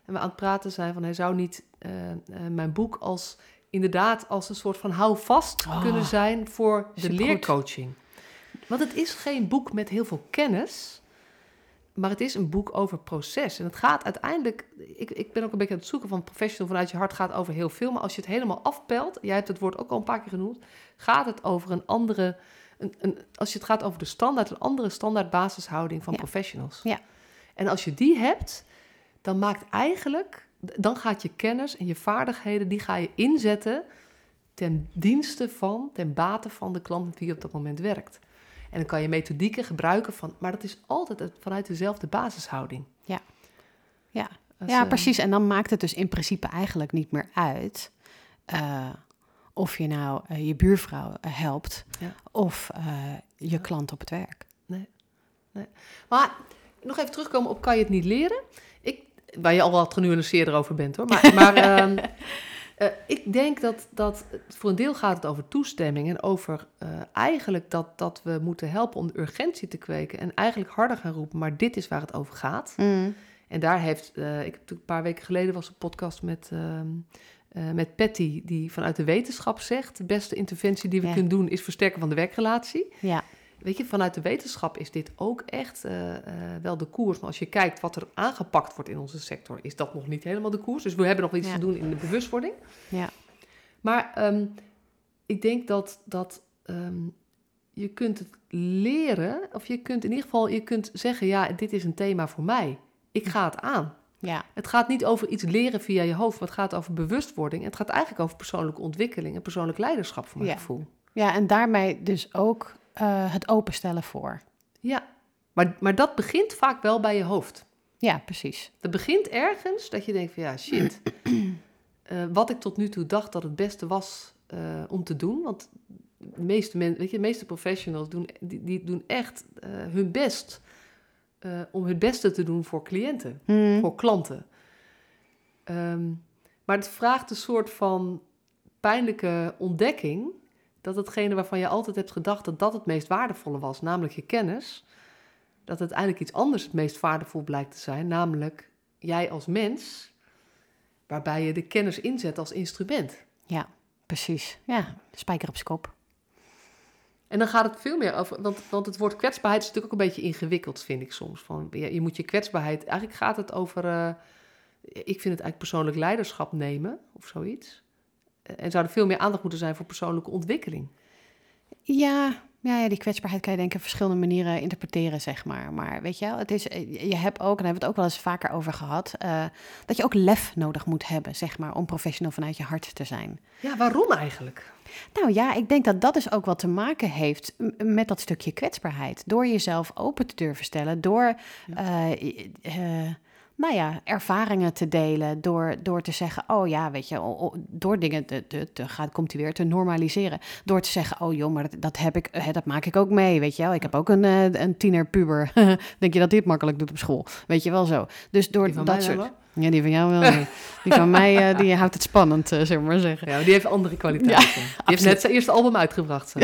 En we aan het praten zijn van, hij zou niet eh, eh, mijn boek als inderdaad als een soort van houvast Oh, kunnen zijn voor de leercoaching. Want het is geen boek met heel veel kennis, maar het is een boek over proces. En het gaat uiteindelijk, ik, ik ben ook een beetje aan het zoeken van professional vanuit je hart gaat over heel veel. Maar als je het helemaal afpelt, jij hebt het woord ook al een paar keer genoemd, gaat het over een andere, een, een, als je het gaat over de standaard, een andere standaard basishouding van Ja. professionals. Ja. En als je die hebt, dan maakt eigenlijk, dan gaat je kennis en je vaardigheden, die ga je inzetten ten dienste van, ten bate van de klant met wie je op dat moment werkt. En dan kan je methodieken gebruiken van, maar dat is altijd vanuit dezelfde basishouding. Ja. Ja. Ja, eh, precies. En dan maakt het dus in principe eigenlijk niet meer uit eh, of je nou eh, je buurvrouw helpt Ja. of je klant op het werk. Maar nog even terugkomen op kan je het niet leren? Waar je al wat genuanceerder over bent hoor. Maar, maar ehm, eh, ik denk dat, dat voor een deel gaat het over toestemming en over eh, eigenlijk dat, dat we moeten helpen om de urgentie te kweken en eigenlijk harder gaan roepen, maar dit is waar het over gaat. En daar heeft, eh, ik heb een paar weken geleden was een podcast met, ehm, eh, met Patty, die vanuit de wetenschap zegt, de beste interventie die we Ja. kunnen doen is versterken van de werkrelatie. Ja, Weet je, vanuit de wetenschap is dit ook echt eh, eh, wel de koers. Maar als je kijkt wat er aangepakt wordt in onze sector, is dat nog niet helemaal de koers. Dus we hebben nog iets Ja. te doen in de bewustwording. ja, Maar ehm, ik denk dat, dat ehm, je kunt het leren, of je kunt in ieder geval je kunt zeggen, ja, dit is een thema voor mij. Ik ga het aan. ja, Het gaat niet over iets leren via je hoofd, maar het gaat over bewustwording. Het gaat eigenlijk over persoonlijke ontwikkeling en persoonlijk leiderschap, voor mijn Ja. gevoel. ja. En daarmee dus ook eh, het openstellen voor. Ja, maar, maar dat begint vaak wel bij je hoofd. Ja, precies. Dat begint ergens dat je denkt van ja, shit. Eh, wat ik tot nu toe dacht dat het beste was eh, om te doen. Want de meeste, men, weet je, de meeste professionals doen, die, die doen echt hun best om het beste te doen voor cliënten, Hmm. voor klanten. Ehm, maar het vraagt een soort van pijnlijke ontdekking dat hetgene waarvan je altijd hebt gedacht dat dat het meest waardevolle was, namelijk je kennis, dat uiteindelijk iets anders het meest waardevol blijkt te zijn, namelijk jij als mens, waarbij je de kennis inzet als instrument. Ja, precies. Ja, spijker op zijn kop. En dan gaat het veel meer over, want, want het woord kwetsbaarheid is natuurlijk ook een beetje ingewikkeld, vind ik soms. Van, ja, je moet je kwetsbaarheid, eigenlijk gaat het over, eh, ik vind het eigenlijk persoonlijk leiderschap nemen of zoiets. En zou er veel meer aandacht moeten zijn voor persoonlijke ontwikkeling. Ja, ja, ja, die kwetsbaarheid kan je denk ik op verschillende manieren interpreteren, zeg maar. Maar weet je wel, het is, eh, je hebt ook, en daar hebben we het ook wel eens vaker over gehad, eh, dat je ook lef nodig moet hebben, zeg maar, om professional vanuit je hart te zijn. Ja, waarom eigenlijk? Nou ja, ik denk dat dat dus ook wat te maken heeft met dat stukje kwetsbaarheid. Door jezelf open te durven stellen, door eh, nou ja, ervaringen te delen, door, door te zeggen, oh ja, weet je, door dingen te, te, te gaat, komt hij weer te normaliseren. Door te zeggen, oh joh, maar dat, dat heb ik, hè, dat maak ik ook mee, weet je wel. Ik heb ook een, eh, een tiener puber. denk je dat dit makkelijk doet op school? Weet je wel zo. Dus door dat soort. Ja, die van jou wel. nee. Die van mij, eh, die houdt het spannend, eh, zullen we maar zeggen. Ja, maar die heeft andere kwaliteiten. die heeft net zijn eerste album uitgebracht.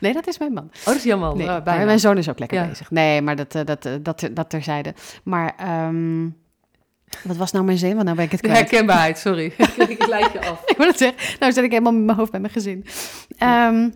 Nee, dat is mijn man. Oh, dat is man. Nee, Ah, mijn zoon is ook lekker Ja. bezig. Nee, maar dat, eh, dat, dat, dat terzijde. Maar ehm, wat was nou mijn zin? Want nou ben ik het kwijt. herkenbaarheid, sorry. ik leid je af. Ik wil het zeggen. Nou zit ik helemaal met mijn hoofd bij mijn gezin. Ehm,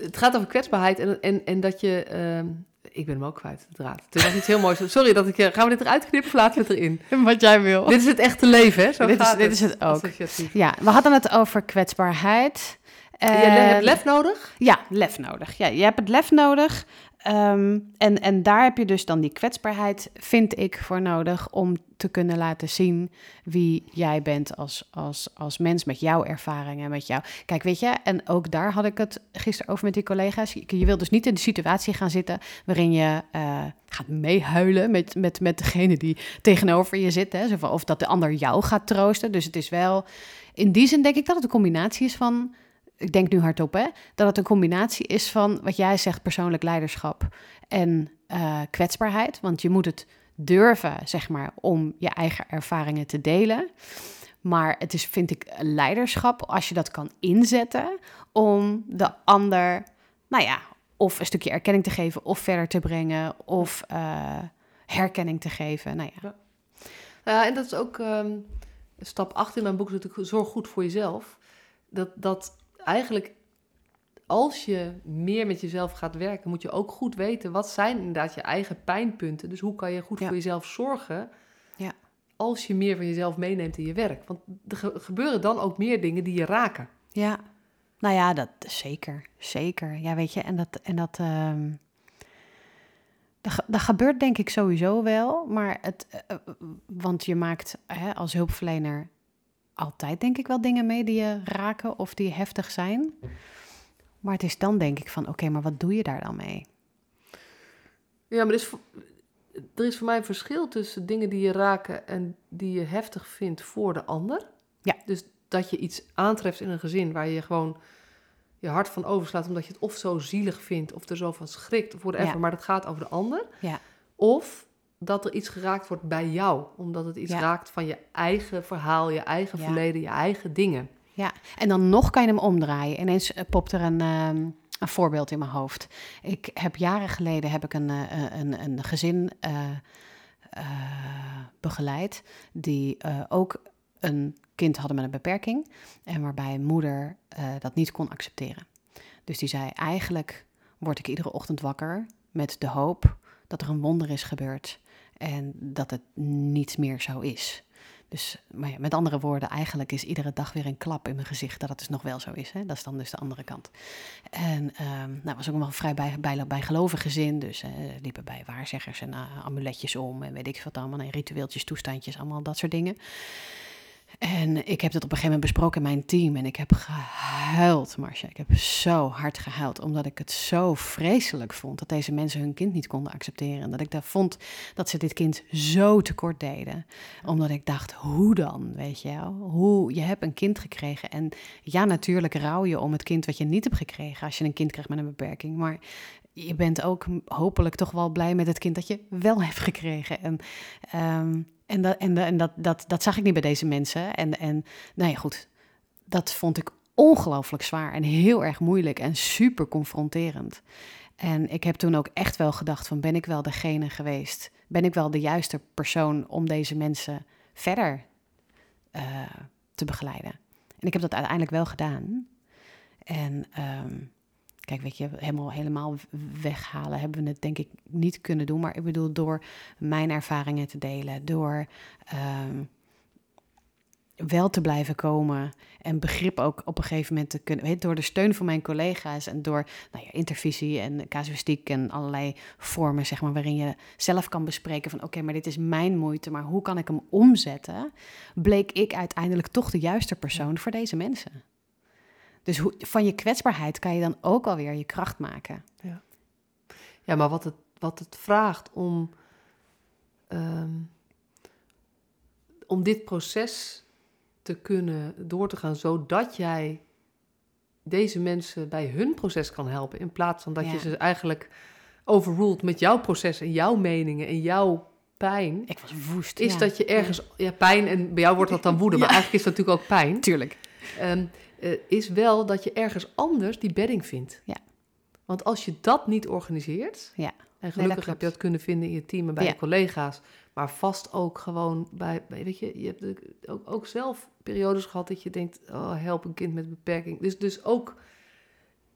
Het gaat over kwetsbaarheid en, en, en dat je... ehm, ik ben hem ook kwijt, de draad. Het was iets heel moois. Sorry dat ik... eh, Gaan we dit eruit knippen of laten we het erin? wat jij wil. Dit is het echte leven, hè? Zo Dit is- dit is het ook. Associatief. Ja, we hadden het over kwetsbaarheid. En je hebt lef nodig? Ja, lef nodig. Ja, je hebt het lef nodig ehm, en, en daar heb je dus dan die kwetsbaarheid, vind ik, voor nodig om te kunnen laten zien wie jij bent als, als, als mens met jouw ervaringen, met jou. Kijk, weet je, en ook daar had ik het gisteren over met die collega's. Je, wilt dus niet in de situatie gaan zitten waarin je uh, gaat meehuilen met, met, met degene die tegenover je zit. Hè? Of dat de ander jou gaat troosten. Dus het is wel, in die zin denk ik dat het een combinatie is van ik denk nu hardop, hè, dat het een combinatie is van wat jij zegt, persoonlijk leiderschap en uh, kwetsbaarheid. Want je moet het durven, zeg maar, om je eigen ervaringen te delen. Maar het is, vind ik, leiderschap als je dat kan inzetten om de ander, nou ja, of een stukje erkenning te geven, of verder te brengen, of uh, herkenning te geven. Nou ja. ja. en dat is ook um, stap 8 in mijn boek, natuurlijk zorg goed voor jezelf. Dat, dat eigenlijk als je meer met jezelf gaat werken, moet je ook goed weten wat zijn inderdaad je eigen pijnpunten. Dus hoe kan je goed voor jezelf zorgen ja. als je meer van jezelf meeneemt in je werk. Want er gebeuren dan ook meer dingen die je raken. Ja, nou ja, dat zeker, zeker. Ja, weet je, en dat, en dat, uh, dat, dat, gebeurt denk ik sowieso wel, maar het, uh, want je maakt hè, als hulpverlener altijd denk ik wel dingen mee die je raken of die heftig zijn. Maar het is dan denk ik van, oké, maar wat doe je daar dan mee? Ja, maar er is, er is voor mij een verschil tussen dingen die je raken en die je heftig vindt voor de ander. Ja. Dus dat je iets aantreft in een gezin waar je gewoon je hart van overslaat omdat je het of zo zielig vindt of er zo van schrikt of whatever, ja. maar dat gaat over de ander. Ja. Of dat er iets geraakt wordt bij jou. Omdat het iets raakt van je eigen verhaal, je eigen verleden, je eigen dingen. Ja, en dan nog kan je hem omdraaien. Ineens uh, popt er een, um, een voorbeeld in mijn hoofd. Ik heb jaren geleden heb ik een, uh, een, een gezin uh, begeleid die ook een kind hadden met een beperking. En waarbij een moeder dat niet kon accepteren. Dus die zei, eigenlijk word ik iedere ochtend wakker met de hoop dat er een wonder is gebeurd en dat het niets meer zo is. Dus, maar ja, met andere woorden, eigenlijk is iedere dag weer een klap in mijn gezicht dat het dus nog wel zo is. Hè? Dat is dan dus de andere kant. En um, nou, was ook nog een vrij bij, bij, bijgelovig gezin. Dus uh, liepen bij waarzeggers en uh, amuletjes om en weet ik wat allemaal. En ritueeltjes, toestandjes, allemaal dat soort dingen. En ik heb dat op een gegeven moment besproken in mijn team. En ik heb gehuild, Marcia. Ik heb zo hard gehuild. Omdat ik het zo vreselijk vond dat deze mensen hun kind niet konden accepteren. En dat ik daar vond dat ze dit kind zo tekort deden. Omdat ik dacht, hoe dan? Weet je wel? Hoe? Je hebt een kind gekregen. En ja, natuurlijk rouw je om het kind wat je niet hebt gekregen. Als je een kind krijgt met een beperking. Maar je bent ook hopelijk toch wel blij met het kind dat je wel hebt gekregen. En um, en, dat, en, en dat, dat, zag ik niet bij deze mensen. En, en nou ja, goed, dat vond ik ongelooflijk zwaar en heel erg moeilijk en super confronterend. En ik heb toen ook echt wel gedacht van ben ik wel degene geweest? Ben ik wel de juiste persoon om deze mensen verder uh, te begeleiden? En ik heb dat uiteindelijk wel gedaan. En um, Kijk, weet je, helemaal, helemaal weghalen hebben we het denk ik niet kunnen doen. Maar ik bedoel, door mijn ervaringen te delen, door um, wel te blijven komen en begrip ook op een gegeven moment te kunnen, weet, door de steun van mijn collega's en door nou ja, intervisie en casuïstiek en allerlei vormen, zeg maar, waarin je zelf kan bespreken van oké, maar dit is mijn moeite, maar hoe kan ik hem omzetten, bleek ik uiteindelijk toch de juiste persoon voor deze mensen. Dus hoe, van je kwetsbaarheid kan je dan ook alweer je kracht maken. Ja, ja maar wat het, wat het vraagt om, um, om dit proces te kunnen door te gaan, zodat jij deze mensen bij hun proces kan helpen, in plaats van dat je ze eigenlijk overruled met jouw proces en jouw meningen en jouw pijn. Ik was woest. Is dat je ergens, ja. pijn en bij jou wordt dat dan woede, maar eigenlijk is dat natuurlijk ook pijn. Tuurlijk. Um, uh, is wel dat je ergens anders die bedding vindt. Ja. Want als je dat niet organiseert, ja. en gelukkig heb je dat kunnen vinden in je team en bij je collega's, maar vast ook gewoon bij, bij, weet je, je hebt ook, ook zelf periodes gehad dat je denkt, oh help een kind met beperking. Dus, dus ook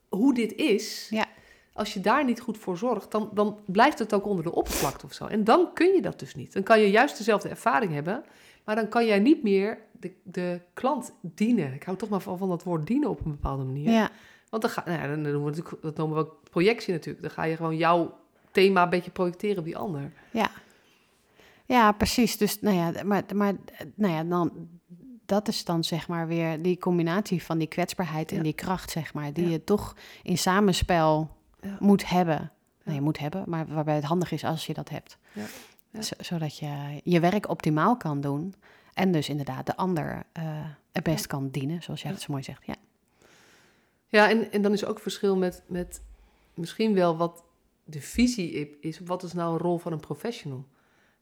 hoe dit is, ja. als je daar niet goed voor zorgt, dan, dan blijft het ook onder de oppervlakte of zo. En dan kun je dat dus niet. Dan kan je juist dezelfde ervaring hebben, maar dan kan jij niet meer de, de klant dienen. Ik hou toch maar van, van dat woord dienen op een bepaalde manier. Ja. Want dan ga, nou ja, dan noemen we natuurlijk, dat noemen we ook projectie natuurlijk. Dan ga je gewoon jouw thema een beetje projecteren op die ander. Ja. Ja, precies. Dus nou ja, maar, maar nou ja, dan, dat is dan zeg maar weer die combinatie van die kwetsbaarheid en Ja. die kracht, zeg maar, die Ja. je toch in samenspel Ja. moet hebben. Nee, moet hebben, maar waarbij het handig is als je dat hebt. Zodat je je werk optimaal kan doen en dus inderdaad de ander eh, het best kan dienen, zoals jij het zo mooi zegt. Ja. Ja, en, en dan is ook verschil met, met misschien wel wat de visie is. Wat is nou een rol van een professional?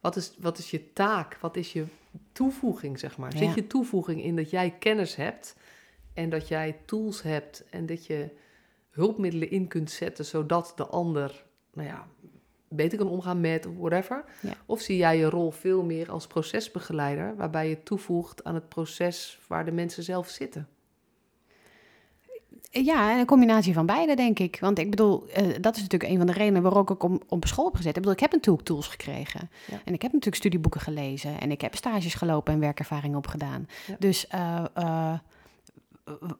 Wat is, wat is je taak? Wat is je toevoeging, zeg maar? Ja. Zit je toevoeging in dat jij kennis hebt en dat jij tools hebt en dat je hulpmiddelen in kunt zetten zodat de ander, nou ja, beter kan omgaan met of whatever? Ja. Of zie jij je rol veel meer als procesbegeleider, waarbij je toevoegt aan het proces waar de mensen zelf zitten? Ja, een combinatie van beide, denk ik. Want ik bedoel, eh, dat is natuurlijk een van de redenen waarom ik om, op school heb gezet. Ik bedoel, ik heb natuurlijk tools gekregen. Ja. En ik heb natuurlijk studieboeken gelezen. En ik heb stages gelopen en werkervaring opgedaan. Ja. Dus eh, eh,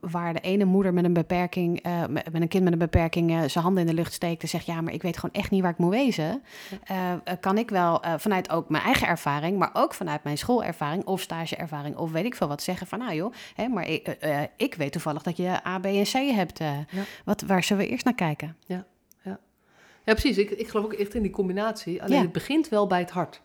waar de ene moeder met een beperking, eh, met een kind met een beperking, eh, zijn handen in de lucht steekt en zegt: Ja, maar ik weet gewoon echt niet waar ik moet wezen. Eh, kan ik wel vanuit ook mijn eigen ervaring, maar ook vanuit mijn schoolervaring of stageervaring of weet ik veel wat zeggen van: Nou joh, hè, maar ik, ik weet toevallig dat je A, B en C hebt. Ja. wat, waar zullen we eerst naar kijken? Ja, precies. Ik, ik geloof ook echt in die combinatie. Alleen Ja. het begint wel bij het hart.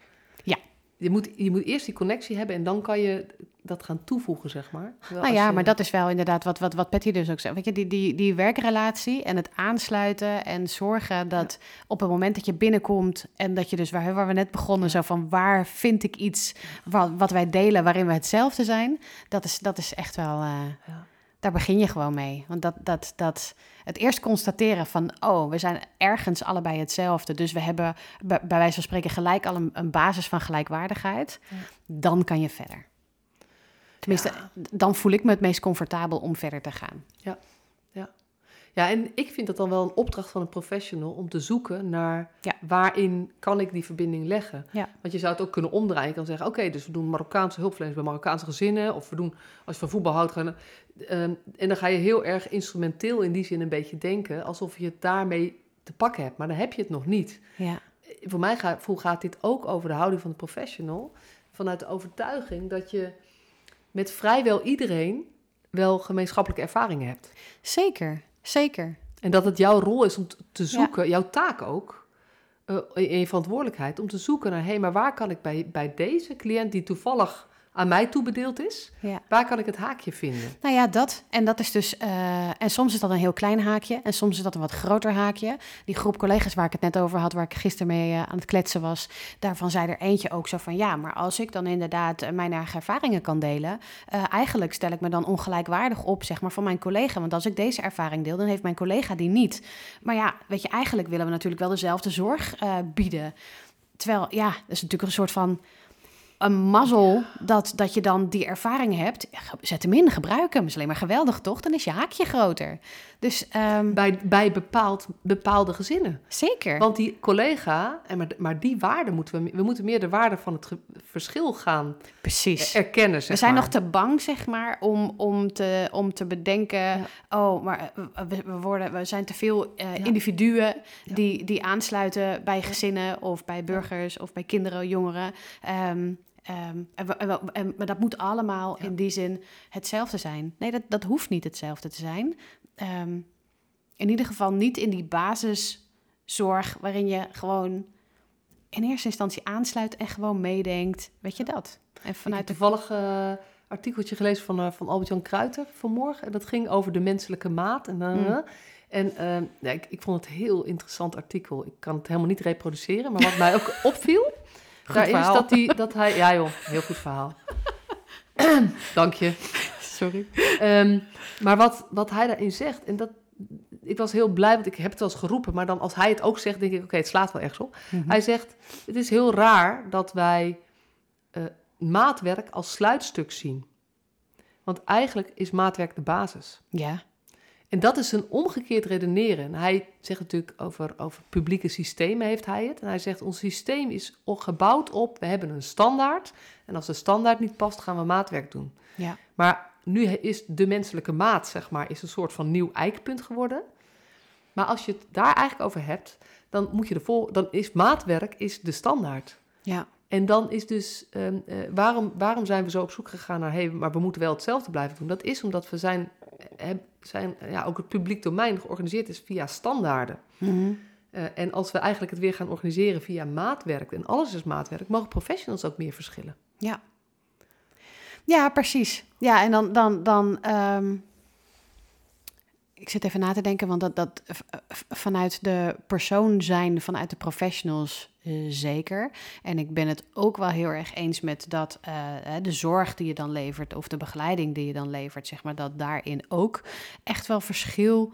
Je moet, je moet eerst die connectie hebben en dan kan je dat gaan toevoegen, zeg maar. Nou ja, je- maar dat is wel inderdaad wat, wat, wat Patty dus ook zegt. Weet je, die, die, die werkrelatie en het aansluiten en zorgen dat op het moment dat je binnenkomt en dat je dus waar, waar we net begonnen, zo van waar vind ik iets wat, wat wij delen waarin we hetzelfde zijn, dat is, dat is echt wel, eh, Ja. Daar begin je gewoon mee. Want dat, dat, dat, het eerst constateren van, oh, we zijn ergens allebei hetzelfde, dus we hebben bij, wijze van spreken gelijk al een, een basis van gelijkwaardigheid, Ja. dan kan je verder. Tenminste, Ja. dan voel ik me het meest comfortabel om verder te gaan. Ja, en ik vind dat dan wel een opdracht van een professional om te zoeken naar Ja. waarin kan ik die verbinding leggen. Ja. Want je zou het ook kunnen omdraaien. Je kan zeggen, oké, dus we doen Marokkaanse hulpverleners bij Marokkaanse gezinnen. Of we doen, als je van voetbal houdt, gaan, ehm, en dan ga je heel erg instrumenteel in die zin een beetje denken. Alsof je het daarmee te pakken hebt. Maar dan heb je het nog niet. Ja, voor mijn gevoel gaat dit ook over de houding van de professional. Vanuit de overtuiging dat je met vrijwel iedereen wel gemeenschappelijke ervaringen hebt. zeker, zeker. En dat het jouw rol is om te zoeken, jouw taak ook, eh, in je verantwoordelijkheid, om te zoeken naar, hé, hey, maar waar kan ik bij, bij deze cliënt die toevallig aan mij toebedeeld is, Ja. waar kan ik het haakje vinden? Nou ja, dat. En dat is dus. eh, en soms is dat een heel klein haakje. En soms is dat een wat groter haakje. Die groep collega's waar ik het net over had, waar ik gisteren mee eh, aan het kletsen was. Daarvan zei er eentje ook zo van: ja, maar als ik dan inderdaad eh, mijn eigen ervaringen kan delen. eigenlijk stel ik me dan ongelijkwaardig op, zeg maar, van mijn collega. Want als ik deze ervaring deel, dan heeft mijn collega die niet. Maar ja, weet je, eigenlijk willen we natuurlijk wel dezelfde zorg bieden. Terwijl, ja, dat is natuurlijk een soort van een mazzel dat, dat je dan die ervaring hebt. Zet hem in, gebruik hem. Is alleen maar geweldig, toch? Dan is je haakje groter. Dus ehm, Bij, bij bepaald, bepaalde gezinnen. zeker. Want die collega, en maar, maar die waarde moeten we, we moeten meer de waarde van het verschil gaan Precies. erkennen. We zijn maar. nog te bang, zeg maar, om, om, te, om te bedenken... oh, maar eh, we, we worden, we zijn te veel eh, Ja. individuen... Ja. Die, die aansluiten bij gezinnen of bij burgers... of bij kinderen, jongeren. Ehm, ehm, en we- en we- en- maar dat moet allemaal Ja. in die zin hetzelfde zijn. Nee, dat, dat hoeft niet hetzelfde te zijn. Ehm, in ieder geval niet in die basiszorg... waarin je gewoon in eerste instantie aansluit... en gewoon meedenkt. Weet je dat? En Ik heb vanuit toevallig eh artikeltje gelezen van, eh, van Albert-Jan Kruiter vanmorgen. En dat ging over de menselijke maat. En, Mm. en eh, ja, ik, ik vond het een heel interessant artikel. Ik kan het helemaal niet reproduceren. Maar wat mij ook opviel, daar is dat, die, dat hij... Ja joh, heel goed verhaal. Dank je. Sorry. Ehm, maar wat, wat hij daarin zegt, en dat, ik was heel blij, want ik heb het wel eens geroepen, maar dan als hij het ook zegt, denk ik, oké, het slaat wel ergens op. Mhm. Hij zegt, het is heel raar dat wij eh, maatwerk als sluitstuk zien. Want eigenlijk is maatwerk de basis. Ja, En dat is een omgekeerd redeneren. En hij zegt natuurlijk over, over publieke systemen heeft hij het. En hij zegt, ons systeem is gebouwd op, we hebben een standaard. En als de standaard niet past, gaan we maatwerk doen. ja, Maar nu is de menselijke maat, zeg maar, is een soort van nieuw eikpunt geworden. Maar als je het daar eigenlijk over hebt, dan moet je de vol, dan is maatwerk is de standaard. Ja. En dan is dus, ehm, eh, waarom, waarom zijn we zo op zoek gegaan naar, hey, maar we moeten wel hetzelfde blijven doen? Dat is omdat we zijn, eh, zijn ja, ook het publiek domein georganiseerd is via standaarden. Mhm. Eh, en als we eigenlijk het weer gaan organiseren via maatwerk, en alles is maatwerk, mogen professionals ook meer verschillen. Ja. Ja, precies. Ja, en dan, dan, dan ehm, ik zit even na te denken, want dat, dat vanuit de persoon zijn, vanuit de professionals eh, zeker. En ik ben het ook wel heel erg eens met dat eh, de zorg die je dan levert, of de begeleiding die je dan levert, zeg maar, dat daarin ook echt wel verschil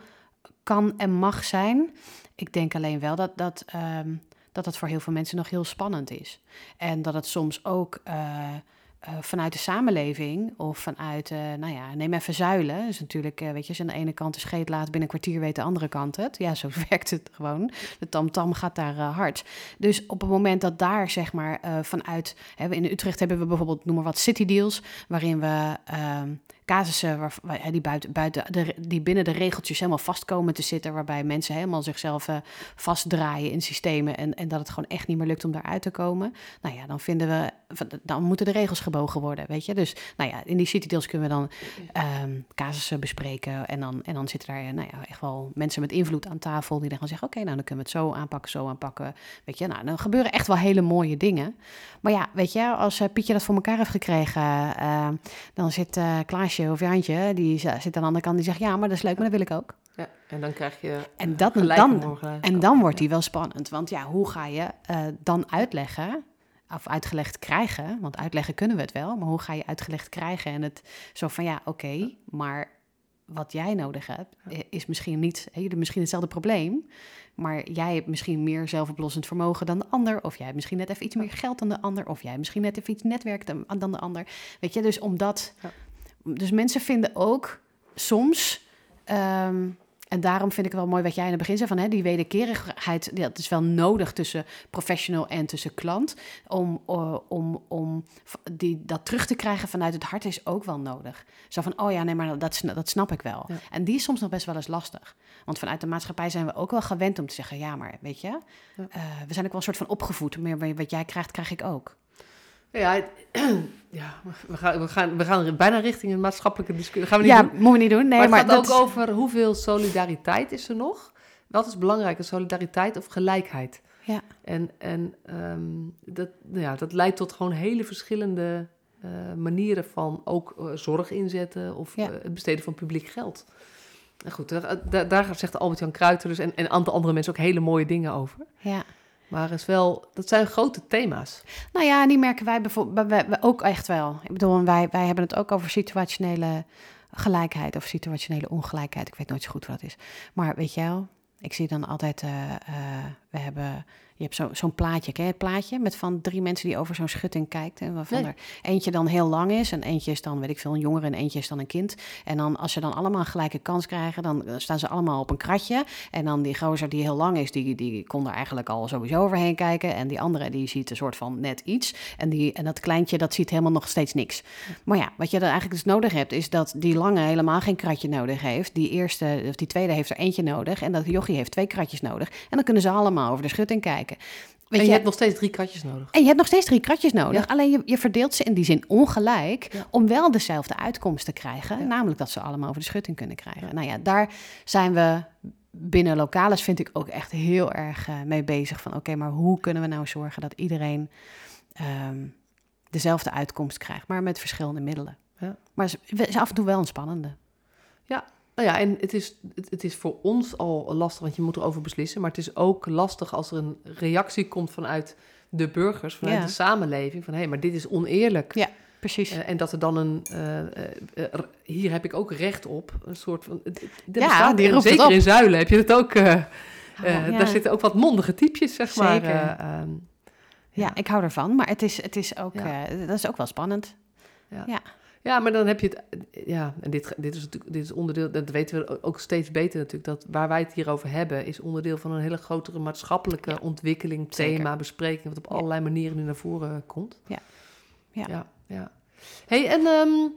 kan en mag zijn. Ik denk alleen wel dat dat, ehm, dat dat voor heel veel mensen nog heel spannend is. En dat het soms ook eh, eh, vanuit de samenleving of vanuit, eh, nou ja, neem even zuilen. Dus natuurlijk, eh, weet je, aan de ene kant de scheet laat, binnen een kwartier weet de andere kant het. Ja, zo werkt het gewoon. De tamtam gaat daar hard. Dus op het moment dat daar, zeg maar, vanuit... Hè, in Utrecht hebben we bijvoorbeeld, noem maar wat, city deals... waarin we ehm, casussen waar, die, buiten, buiten de, die binnen de regeltjes helemaal vast komen te zitten... waarbij mensen helemaal zichzelf eh, vastdraaien in systemen... En, en dat het gewoon echt niet meer lukt om daaruit te komen. Nou ja, dan vinden we... dan moeten de regels gebogen worden, weet je. Dus nou ja, in die city deals kunnen we dan ehm casussen bespreken... en dan, en dan zitten daar eh, nou ja, echt wel mensen met invloed aan tafel... die dan gaan zeggen, oké, nou dan kunnen we het zo aanpakken, zo aanpakken... Weet je, nou, dan gebeuren echt wel hele mooie dingen. Maar ja, weet je, als eh, Pietje dat voor elkaar heeft gekregen, dan zit Klaasje of Jantje, die zit aan de andere kant, die zegt ja, maar dat is leuk, maar dat wil ik ook. Ja, en dan krijg je En dat, dan, en dan wordt die wel spannend, want ja, hoe ga je eh, dan uitleggen, of uitgelegd krijgen, want uitleggen kunnen we het wel, maar hoe ga je uitgelegd krijgen en het zo van ja, oké, maar wat jij nodig hebt, eh, is misschien niet, hè, je hebt misschien hetzelfde probleem, maar jij hebt misschien meer zelfoplossend vermogen dan de ander, of jij hebt misschien net even iets meer geld dan de ander, of jij hebt misschien net even iets netwerk dan, dan de ander. Weet je, dus omdat, Ja. Dus mensen vinden ook soms, ehm, en daarom vind ik het wel mooi wat jij in het begin zei van hè, die wederkerigheid, dat is wel nodig tussen professional en tussen klant, om, eh, om, om die, dat terug te krijgen vanuit het hart is ook wel nodig. Zo van, oh ja, nee, maar dat, dat snap ik wel. Ja. En die is soms nog best wel eens lastig. Want vanuit de maatschappij zijn we ook wel gewend om te zeggen, ja, maar weet je, Ja. eh, we zijn ook wel een soort van opgevoed. Meer wat jij krijgt, krijg ik ook. Ja, het- ja we, gaan, we, gaan, we gaan bijna richting een maatschappelijke discussie. Gaan we niet Ja, doen. moeten we niet doen. Nee, maar maar, het gaat dat ook over hoeveel solidariteit is er nog. Wat is belangrijker, solidariteit of gelijkheid? Ja. En, en ehm, dat, nou ja, dat leidt tot gewoon hele verschillende eh, manieren van ook eh, zorg inzetten of Ja. eh, het besteden van publiek geld. En goed, daar, daar, daar zegt Albert-Jan Kruiter dus en, en een aantal andere mensen ook hele mooie dingen over. Ja. Maar is wel, dat zijn grote thema's. Nou ja, die merken wij bijvoorbeeld ook echt wel. Ik bedoel, wij, wij hebben het ook over situationele gelijkheid of situationele ongelijkheid. Ik weet nooit zo goed wat dat is. Maar weet je wel, ik zie dan altijd, eh, eh, we hebben, je hebt zo- zo'n plaatje, ken je het plaatje? Met van drie mensen die over zo'n schutting kijkt. En waarvan Nee. er eentje dan heel lang is en eentje is dan, weet ik veel, een jongere en eentje is dan een kind. En dan als ze dan allemaal een gelijke kans krijgen, dan eh, staan ze allemaal op een kratje. En dan die gozer die heel lang is, die, die kon er eigenlijk al sowieso overheen kijken. En die andere, die ziet een soort van net iets. En, die, en dat kleintje, dat ziet helemaal nog steeds niks. Maar ja, wat je dan eigenlijk dus nodig hebt, is dat die lange helemaal geen kratje nodig heeft. Die eerste, of die tweede heeft er eentje nodig. En dat jochie heeft twee kratjes nodig. En dan kunnen ze allemaal over de schutting kijken. Weet en je, je, hebt nog steeds drie katjes nodig. en je hebt nog steeds drie kratjes nodig. Ja. Alleen je, je verdeelt ze in die zin ongelijk. Ja. om wel dezelfde uitkomst te krijgen. Ja. Namelijk dat ze allemaal over de schutting kunnen krijgen. Nou ja, daar zijn we binnen Lokalis, vind ik ook echt heel erg eh, mee bezig. Van oké, maar hoe kunnen we nou zorgen dat iedereen ehm, dezelfde uitkomst krijgt, maar met verschillende middelen. Ja. Maar het is af en toe wel een spannende. Nou ja, en het is, het, het is voor ons al lastig, want je moet erover beslissen. Maar het is ook lastig als er een reactie komt vanuit de burgers, vanuit Ja. de samenleving. Van hé, maar dit is oneerlijk. Ja, precies. Eh, en dat er dan een, eh, eh, hier heb ik ook recht op, een soort van... Ja, die roept Zeker in Zuilen heb je het ook, ja. daar zitten ook wat mondige typjes, zeg maar. Zeker. eh, ehm, ja, ik hou ervan, maar het is, het is ook, Ja. dat is ook wel spannend. Ja, maar dan heb je het. Ja, en dit, dit is natuurlijk dit is onderdeel. Dat weten we ook steeds beter natuurlijk. Dat waar wij het hier over hebben, is onderdeel van een hele grotere maatschappelijke Ja. ontwikkeling, Zeker. thema, bespreking, wat op Ja. allerlei manieren nu naar voren komt. Ja. Ja. ja, ja. Hey, en ehm,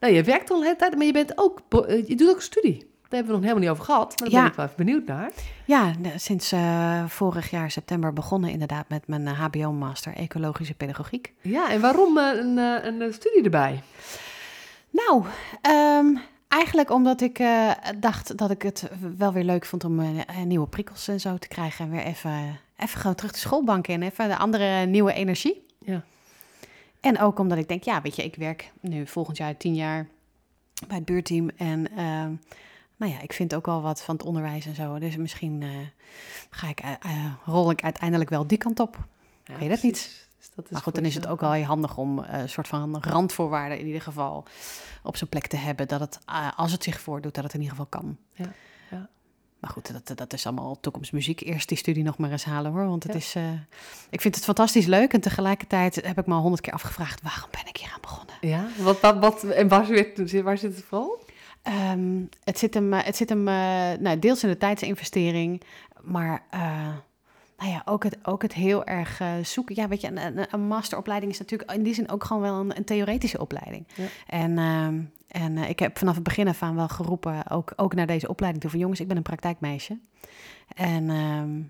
Nou, je werkt al een hele tijd, maar je bent ook, eh, je doet ook studie. Daar hebben we nog helemaal niet over gehad, maar daar Ja. ben ik wel even benieuwd naar. Ja, sinds eh, vorig jaar september begonnen inderdaad met mijn eh, HBO-master Ecologische Pedagogiek. Ja, en waarom eh, een, een studie erbij? Nou, ehm, eigenlijk omdat ik dacht dat ik het wel weer leuk vond om nieuwe prikkels en zo te krijgen. En weer even, even gewoon terug de schoolbank in. Even de andere nieuwe energie. Ja. En ook omdat ik denk, ja, weet je, ik werk nu volgend jaar tien jaar bij het buurteam. En ehm, nou ja, ik vind ook wel wat van het onderwijs en zo. Dus misschien eh, ga ik, eh, eh, rol ik uiteindelijk wel die kant op. Ja, weet het niet. Dus dat is Maar goed, dan is het ook wel heel handig om een soort van randvoorwaarden in ieder geval op zijn plek te hebben. Dat het, als het zich voordoet, dat het in ieder geval kan. Ja, ja. Maar goed, dat, dat is allemaal toekomstmuziek. Eerst die studie nog maar eens halen hoor. Want het Ja. is, ik vind het fantastisch leuk. En tegelijkertijd heb ik me al honderd keer afgevraagd, waarom ben ik hier aan begonnen? Ja, wat, wat, wat, en waar zit, waar zit het vooral? Ehm, het zit hem, eh, het zit hem eh, nou, deels in de tijdsinvestering, maar eh, nou ja, ook, het, ook het heel erg zoeken. Ja, weet je, een, een, masteropleiding is natuurlijk in die zin ook gewoon wel een, een theoretische opleiding. Ja. En, ehm, en ik heb vanaf het begin af aan wel geroepen, ook, ook naar deze opleiding toe, van jongens, ik ben een praktijkmeisje. En ehm,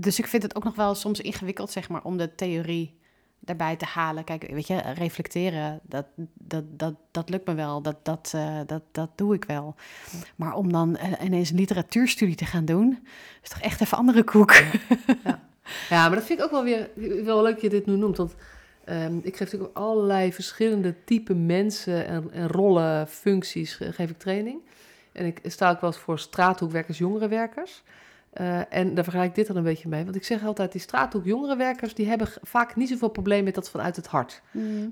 dus ik vind het ook nog wel soms ingewikkeld, zeg maar, om de theorie daarbij te halen. Kijk, weet je, reflecteren, dat, dat, dat, dat lukt me wel. Dat, dat, eh, dat, dat doe ik wel. Maar om dan eh, ineens een literatuurstudie te gaan doen, is toch echt even andere koek. Ja, maar dat vind ik ook wel weer wel leuk dat je dit nu noemt. Want ehm, ik geef natuurlijk allerlei verschillende type mensen en, en rollen, functies, ge- geef ik training. En ik sta ook wel eens voor straathoekwerkers, jongerenwerkers. Eh, en daar vergelijk ik dit dan een beetje mee. Want ik zeg altijd, die straathoek jongerenwerkers, die hebben vaak niet zoveel probleem met dat vanuit het hart.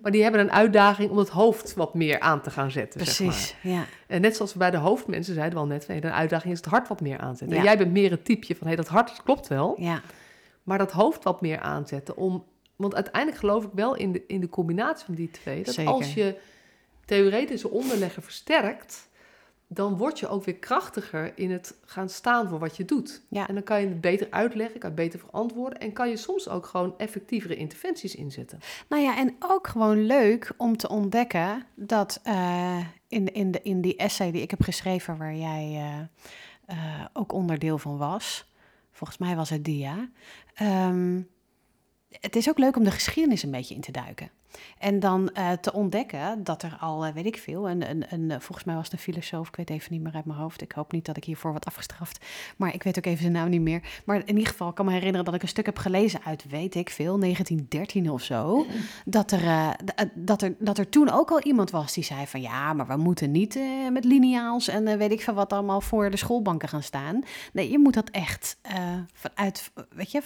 Maar die hebben een uitdaging om het hoofd wat meer aan te gaan zetten. Zeg maar. Precies, ja. En net zoals we bij de hoofdmensen zeiden we al net, de uitdaging is het hart wat meer aanzetten. En jij bent meer het typeje van, hé, dat hart klopt wel. Ja, Maar dat hoofd wat meer aanzetten. Om, want uiteindelijk geloof ik wel in de, in de combinatie van die twee. Dat Zeker. als je theoretische onderleggen versterkt, dan word je ook weer krachtiger in het gaan staan voor wat je doet. Ja. En dan kan je het beter uitleggen, kan je het beter verantwoorden. En kan je soms ook gewoon effectievere interventies inzetten. Nou ja, en ook gewoon leuk om te ontdekken dat eh, in, in, de, in die essay die ik heb geschreven, waar jij eh, eh, ook onderdeel van was, volgens mij was het die, ja. Ehm, het is ook leuk om de geschiedenis een beetje in te duiken. En dan eh, te ontdekken dat er al, eh, weet ik veel, een, een, een, eh, volgens mij was het een filosoof, ik weet even niet meer uit mijn hoofd. Ik hoop niet dat ik hiervoor word afgestraft, maar ik weet ook even zijn naam niet meer. Maar in ieder geval kan me herinneren dat ik een stuk heb gelezen uit, weet ik veel, 1913 of zo. Dat er, dat, er, dat er toen ook al iemand was die zei van ja, maar we moeten niet met lineaals en weet ik veel wat allemaal voor de schoolbanken gaan staan. Nee, je moet dat echt vanuit, weet je,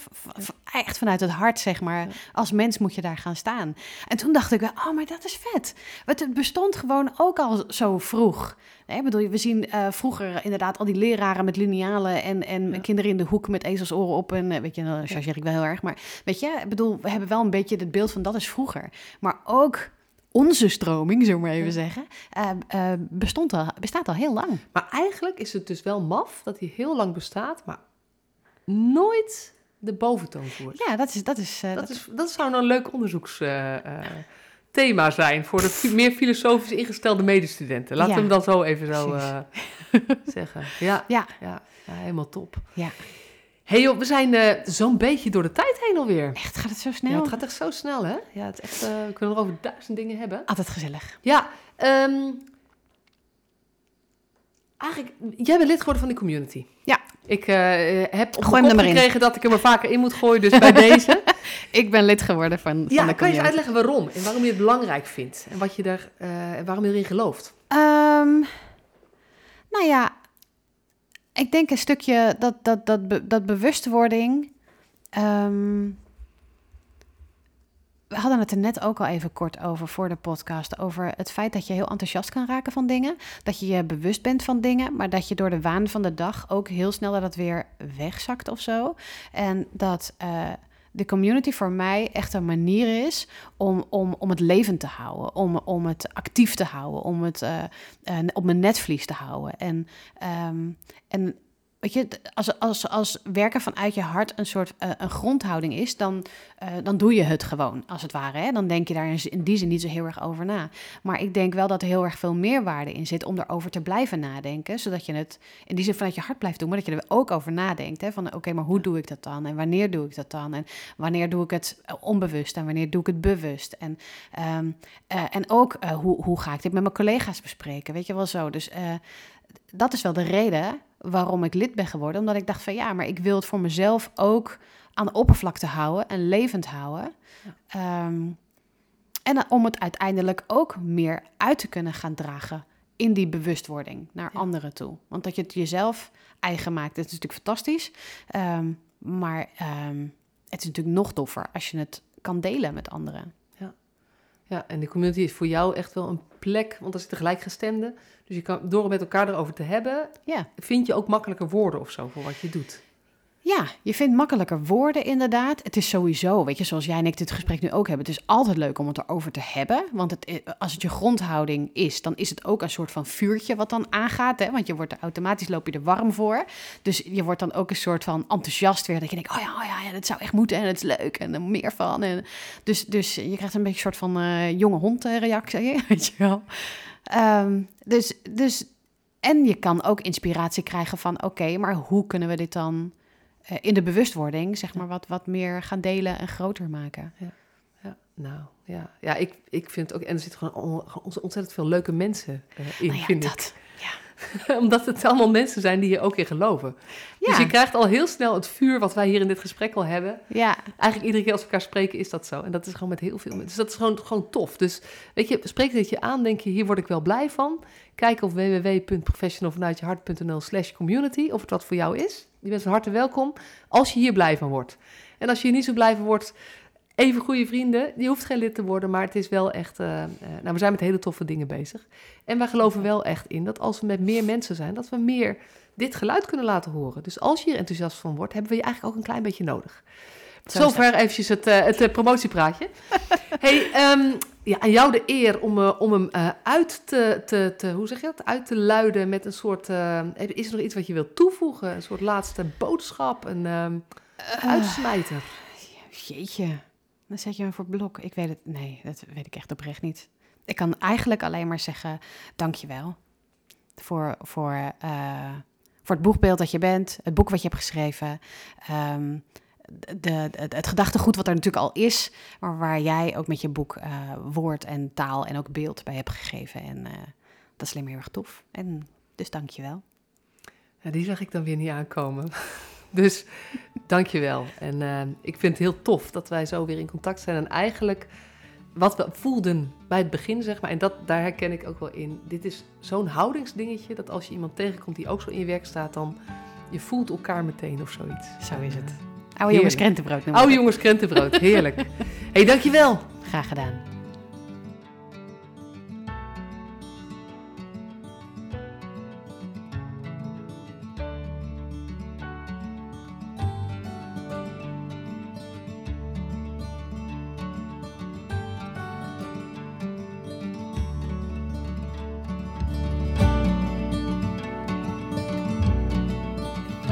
echt vanuit het hart, zeg maar. Als mens moet je daar gaan staan. En toen dacht ik wel, oh, maar dat is vet. Want het bestond gewoon ook al zo vroeg. Nee, bedoel, we zien eh, vroeger inderdaad al die leraren met linealen en, en Ja. kinderen in de hoek met ezelsoren op. En eh, weet je, dan chargeer ik wel heel erg. Maar weet je, ik bedoel, we hebben wel een beetje het beeld van dat is vroeger. Maar ook onze stroming, zullen we maar even Ja. zeggen, eh, bestond al, bestaat al heel lang. Maar eigenlijk is het dus wel maf dat hij heel lang bestaat, maar nooit de boventoon voert. Ja, dat is... Dat is, eh, Dat, is, dat zou nou een leuk onderzoeksthema zijn voor de meer filosofisch ingestelde medestudenten. Laten we hem dan zo even zo eh, zeggen. Ja, Ja, ja, helemaal top. ja. hey joh, we zijn eh, zo'n beetje door de tijd heen alweer. Echt, gaat het zo snel? Ja, het gaat echt zo snel, hè? Ja, het is echt, eh, we kunnen er over duizend dingen hebben. Altijd gezellig. Ja, ehm, eigenlijk, jij bent lid geworden van die community. Ja. Ik eh, heb op Gooi hem in. gekregen dat ik hem er vaker in moet gooien, dus bij deze. Ik ben lid geworden van, van Ja, de kan je eens uitleggen waarom en waarom je het belangrijk vindt en wat je eh, en waarom je erin gelooft? Ehm, nou ja, ik denk een stukje dat, dat, dat, dat bewustwording. ehm, we hadden het er net ook al even kort over voor de podcast. Over het feit dat je heel enthousiast kan raken van dingen. Dat je je bewust bent van dingen. Maar dat je door de waan van de dag ook heel snel dat het weer wegzakt of zo. En dat eh, de community voor mij echt een manier is om, om, om het levend te houden. Om, om het actief te houden. Om het eh, eh, op mijn netvlies te houden. En, ehm, en weet je, als, als, als werken vanuit je hart een soort uh, een grondhouding is, dan, uh, dan doe je het gewoon, als het ware. Hè? Dan denk je daar in die zin niet zo heel erg over na. Maar ik denk wel dat er heel erg veel meerwaarde in zit om erover te blijven nadenken, zodat je het in die zin vanuit je hart blijft doen, maar dat je er ook over nadenkt. Hè? Van oké, maar hoe doe ik dat dan? En wanneer doe ik dat dan? En wanneer doe ik het onbewust en wanneer doe ik het bewust? En, um, uh, en ook hoe, hoe ga ik dit met mijn collega's bespreken? Weet je wel zo. Dus dat is wel de reden waarom ik lid ben geworden. Omdat ik dacht van ja, maar ik wil het voor mezelf ook aan de oppervlakte houden en levend houden. Ehm, en om het uiteindelijk ook meer uit te kunnen gaan dragen in die bewustwording naar anderen toe. Want dat je het jezelf eigen maakt, dat is natuurlijk fantastisch. Ehm, maar um, het is natuurlijk nog toffer als je het kan delen met anderen. Ja. en de community is voor jou echt wel een plek, want er zitten gelijkgestemden. Dus je kan, door het met elkaar erover te hebben, ja. vind je ook makkelijker woorden of zo voor wat je doet. Ja, je vindt makkelijker woorden inderdaad. Het is sowieso, weet je, zoals jij en ik dit gesprek nu ook hebben. Het is altijd leuk om het erover te hebben. Want het, als het je grondhouding is, dan is het ook een soort van vuurtje wat dan aangaat. Hè? Want je wordt er automatisch, loop je er warm voor. Dus je wordt dan ook een soort van enthousiast weer. Dat je denkt, oh ja, oh ja, ja dat zou echt moeten en het is leuk en er meer van. En dus, dus je krijgt een beetje een soort van uh, jonge hond reactie, weet je wel. Um, dus, dus, en je kan ook inspiratie krijgen van, oké, maar hoe kunnen we dit dan in de bewustwording, zeg maar, wat, wat meer gaan delen en groter maken? Ja, ja. nou ja, ja ik, ik vind ook, en er zitten gewoon on, ontzettend veel leuke mensen uh, in, nou ja, vind dat, ik. Ja. Omdat het allemaal mensen zijn die je ook in geloven. Ja. Dus je krijgt al heel snel het vuur wat wij hier in dit gesprek al hebben. Ja. Eigenlijk iedere keer als we elkaar spreken is dat zo. En dat is gewoon met heel veel mensen. Dus dat is gewoon, gewoon tof. Dus weet je, spreek dit je aan, denk je, hier word ik wel blij van. Kijk op www.professionalvanuitjehart.nl slash community of het wat voor jou is. Je bent van harte welkom als je hier blij van wordt. En als je hier niet zo blij van wordt, even goede vrienden. Je hoeft geen lid te worden, maar het is wel echt. Uh, uh, nou, we zijn met hele toffe dingen bezig. En wij geloven wel echt in dat als we met meer mensen zijn, dat we meer dit geluid kunnen laten horen. Dus als je hier enthousiast van wordt, hebben we je eigenlijk ook een klein beetje nodig. Zo Zover eventjes het, uh, het promotiepraatje. hey, um, ja, aan jou de eer om, om hem uit te, te, te, hoe zeg je dat? Uit te luiden met een soort. is er nog iets wat je wilt toevoegen? Een soort laatste boodschap, een um, uitsmijter? Jeetje. Dan zet je me voor blok. Ik weet het. Nee, dat weet ik echt oprecht niet. Ik kan eigenlijk alleen maar zeggen: dankjewel. Voor, voor, voor het boekbeeld dat je bent, het boek wat je hebt geschreven. Um, de, het, het, gedachtegoed wat er natuurlijk al is, maar waar jij ook met je boek uh, woord en taal en ook beeld bij hebt gegeven. En uh, dat is alleen maar heel erg tof. En dus dankjewel. Ja, die zag ik dan weer niet aankomen. Dus dankjewel. En uh, ik vind het heel tof dat wij zo weer in contact zijn. En eigenlijk wat we voelden bij het begin, zeg maar. En dat, daar herken ik ook wel in. Dit is zo'n houdingsdingetje dat als je iemand tegenkomt die ook zo in je werk staat, dan je voelt elkaar meteen of zoiets. Zo is het. Oude jongens krentenbrood Oude jongens krentenbrood, heerlijk. Hé, hey, dankjewel. Graag gedaan.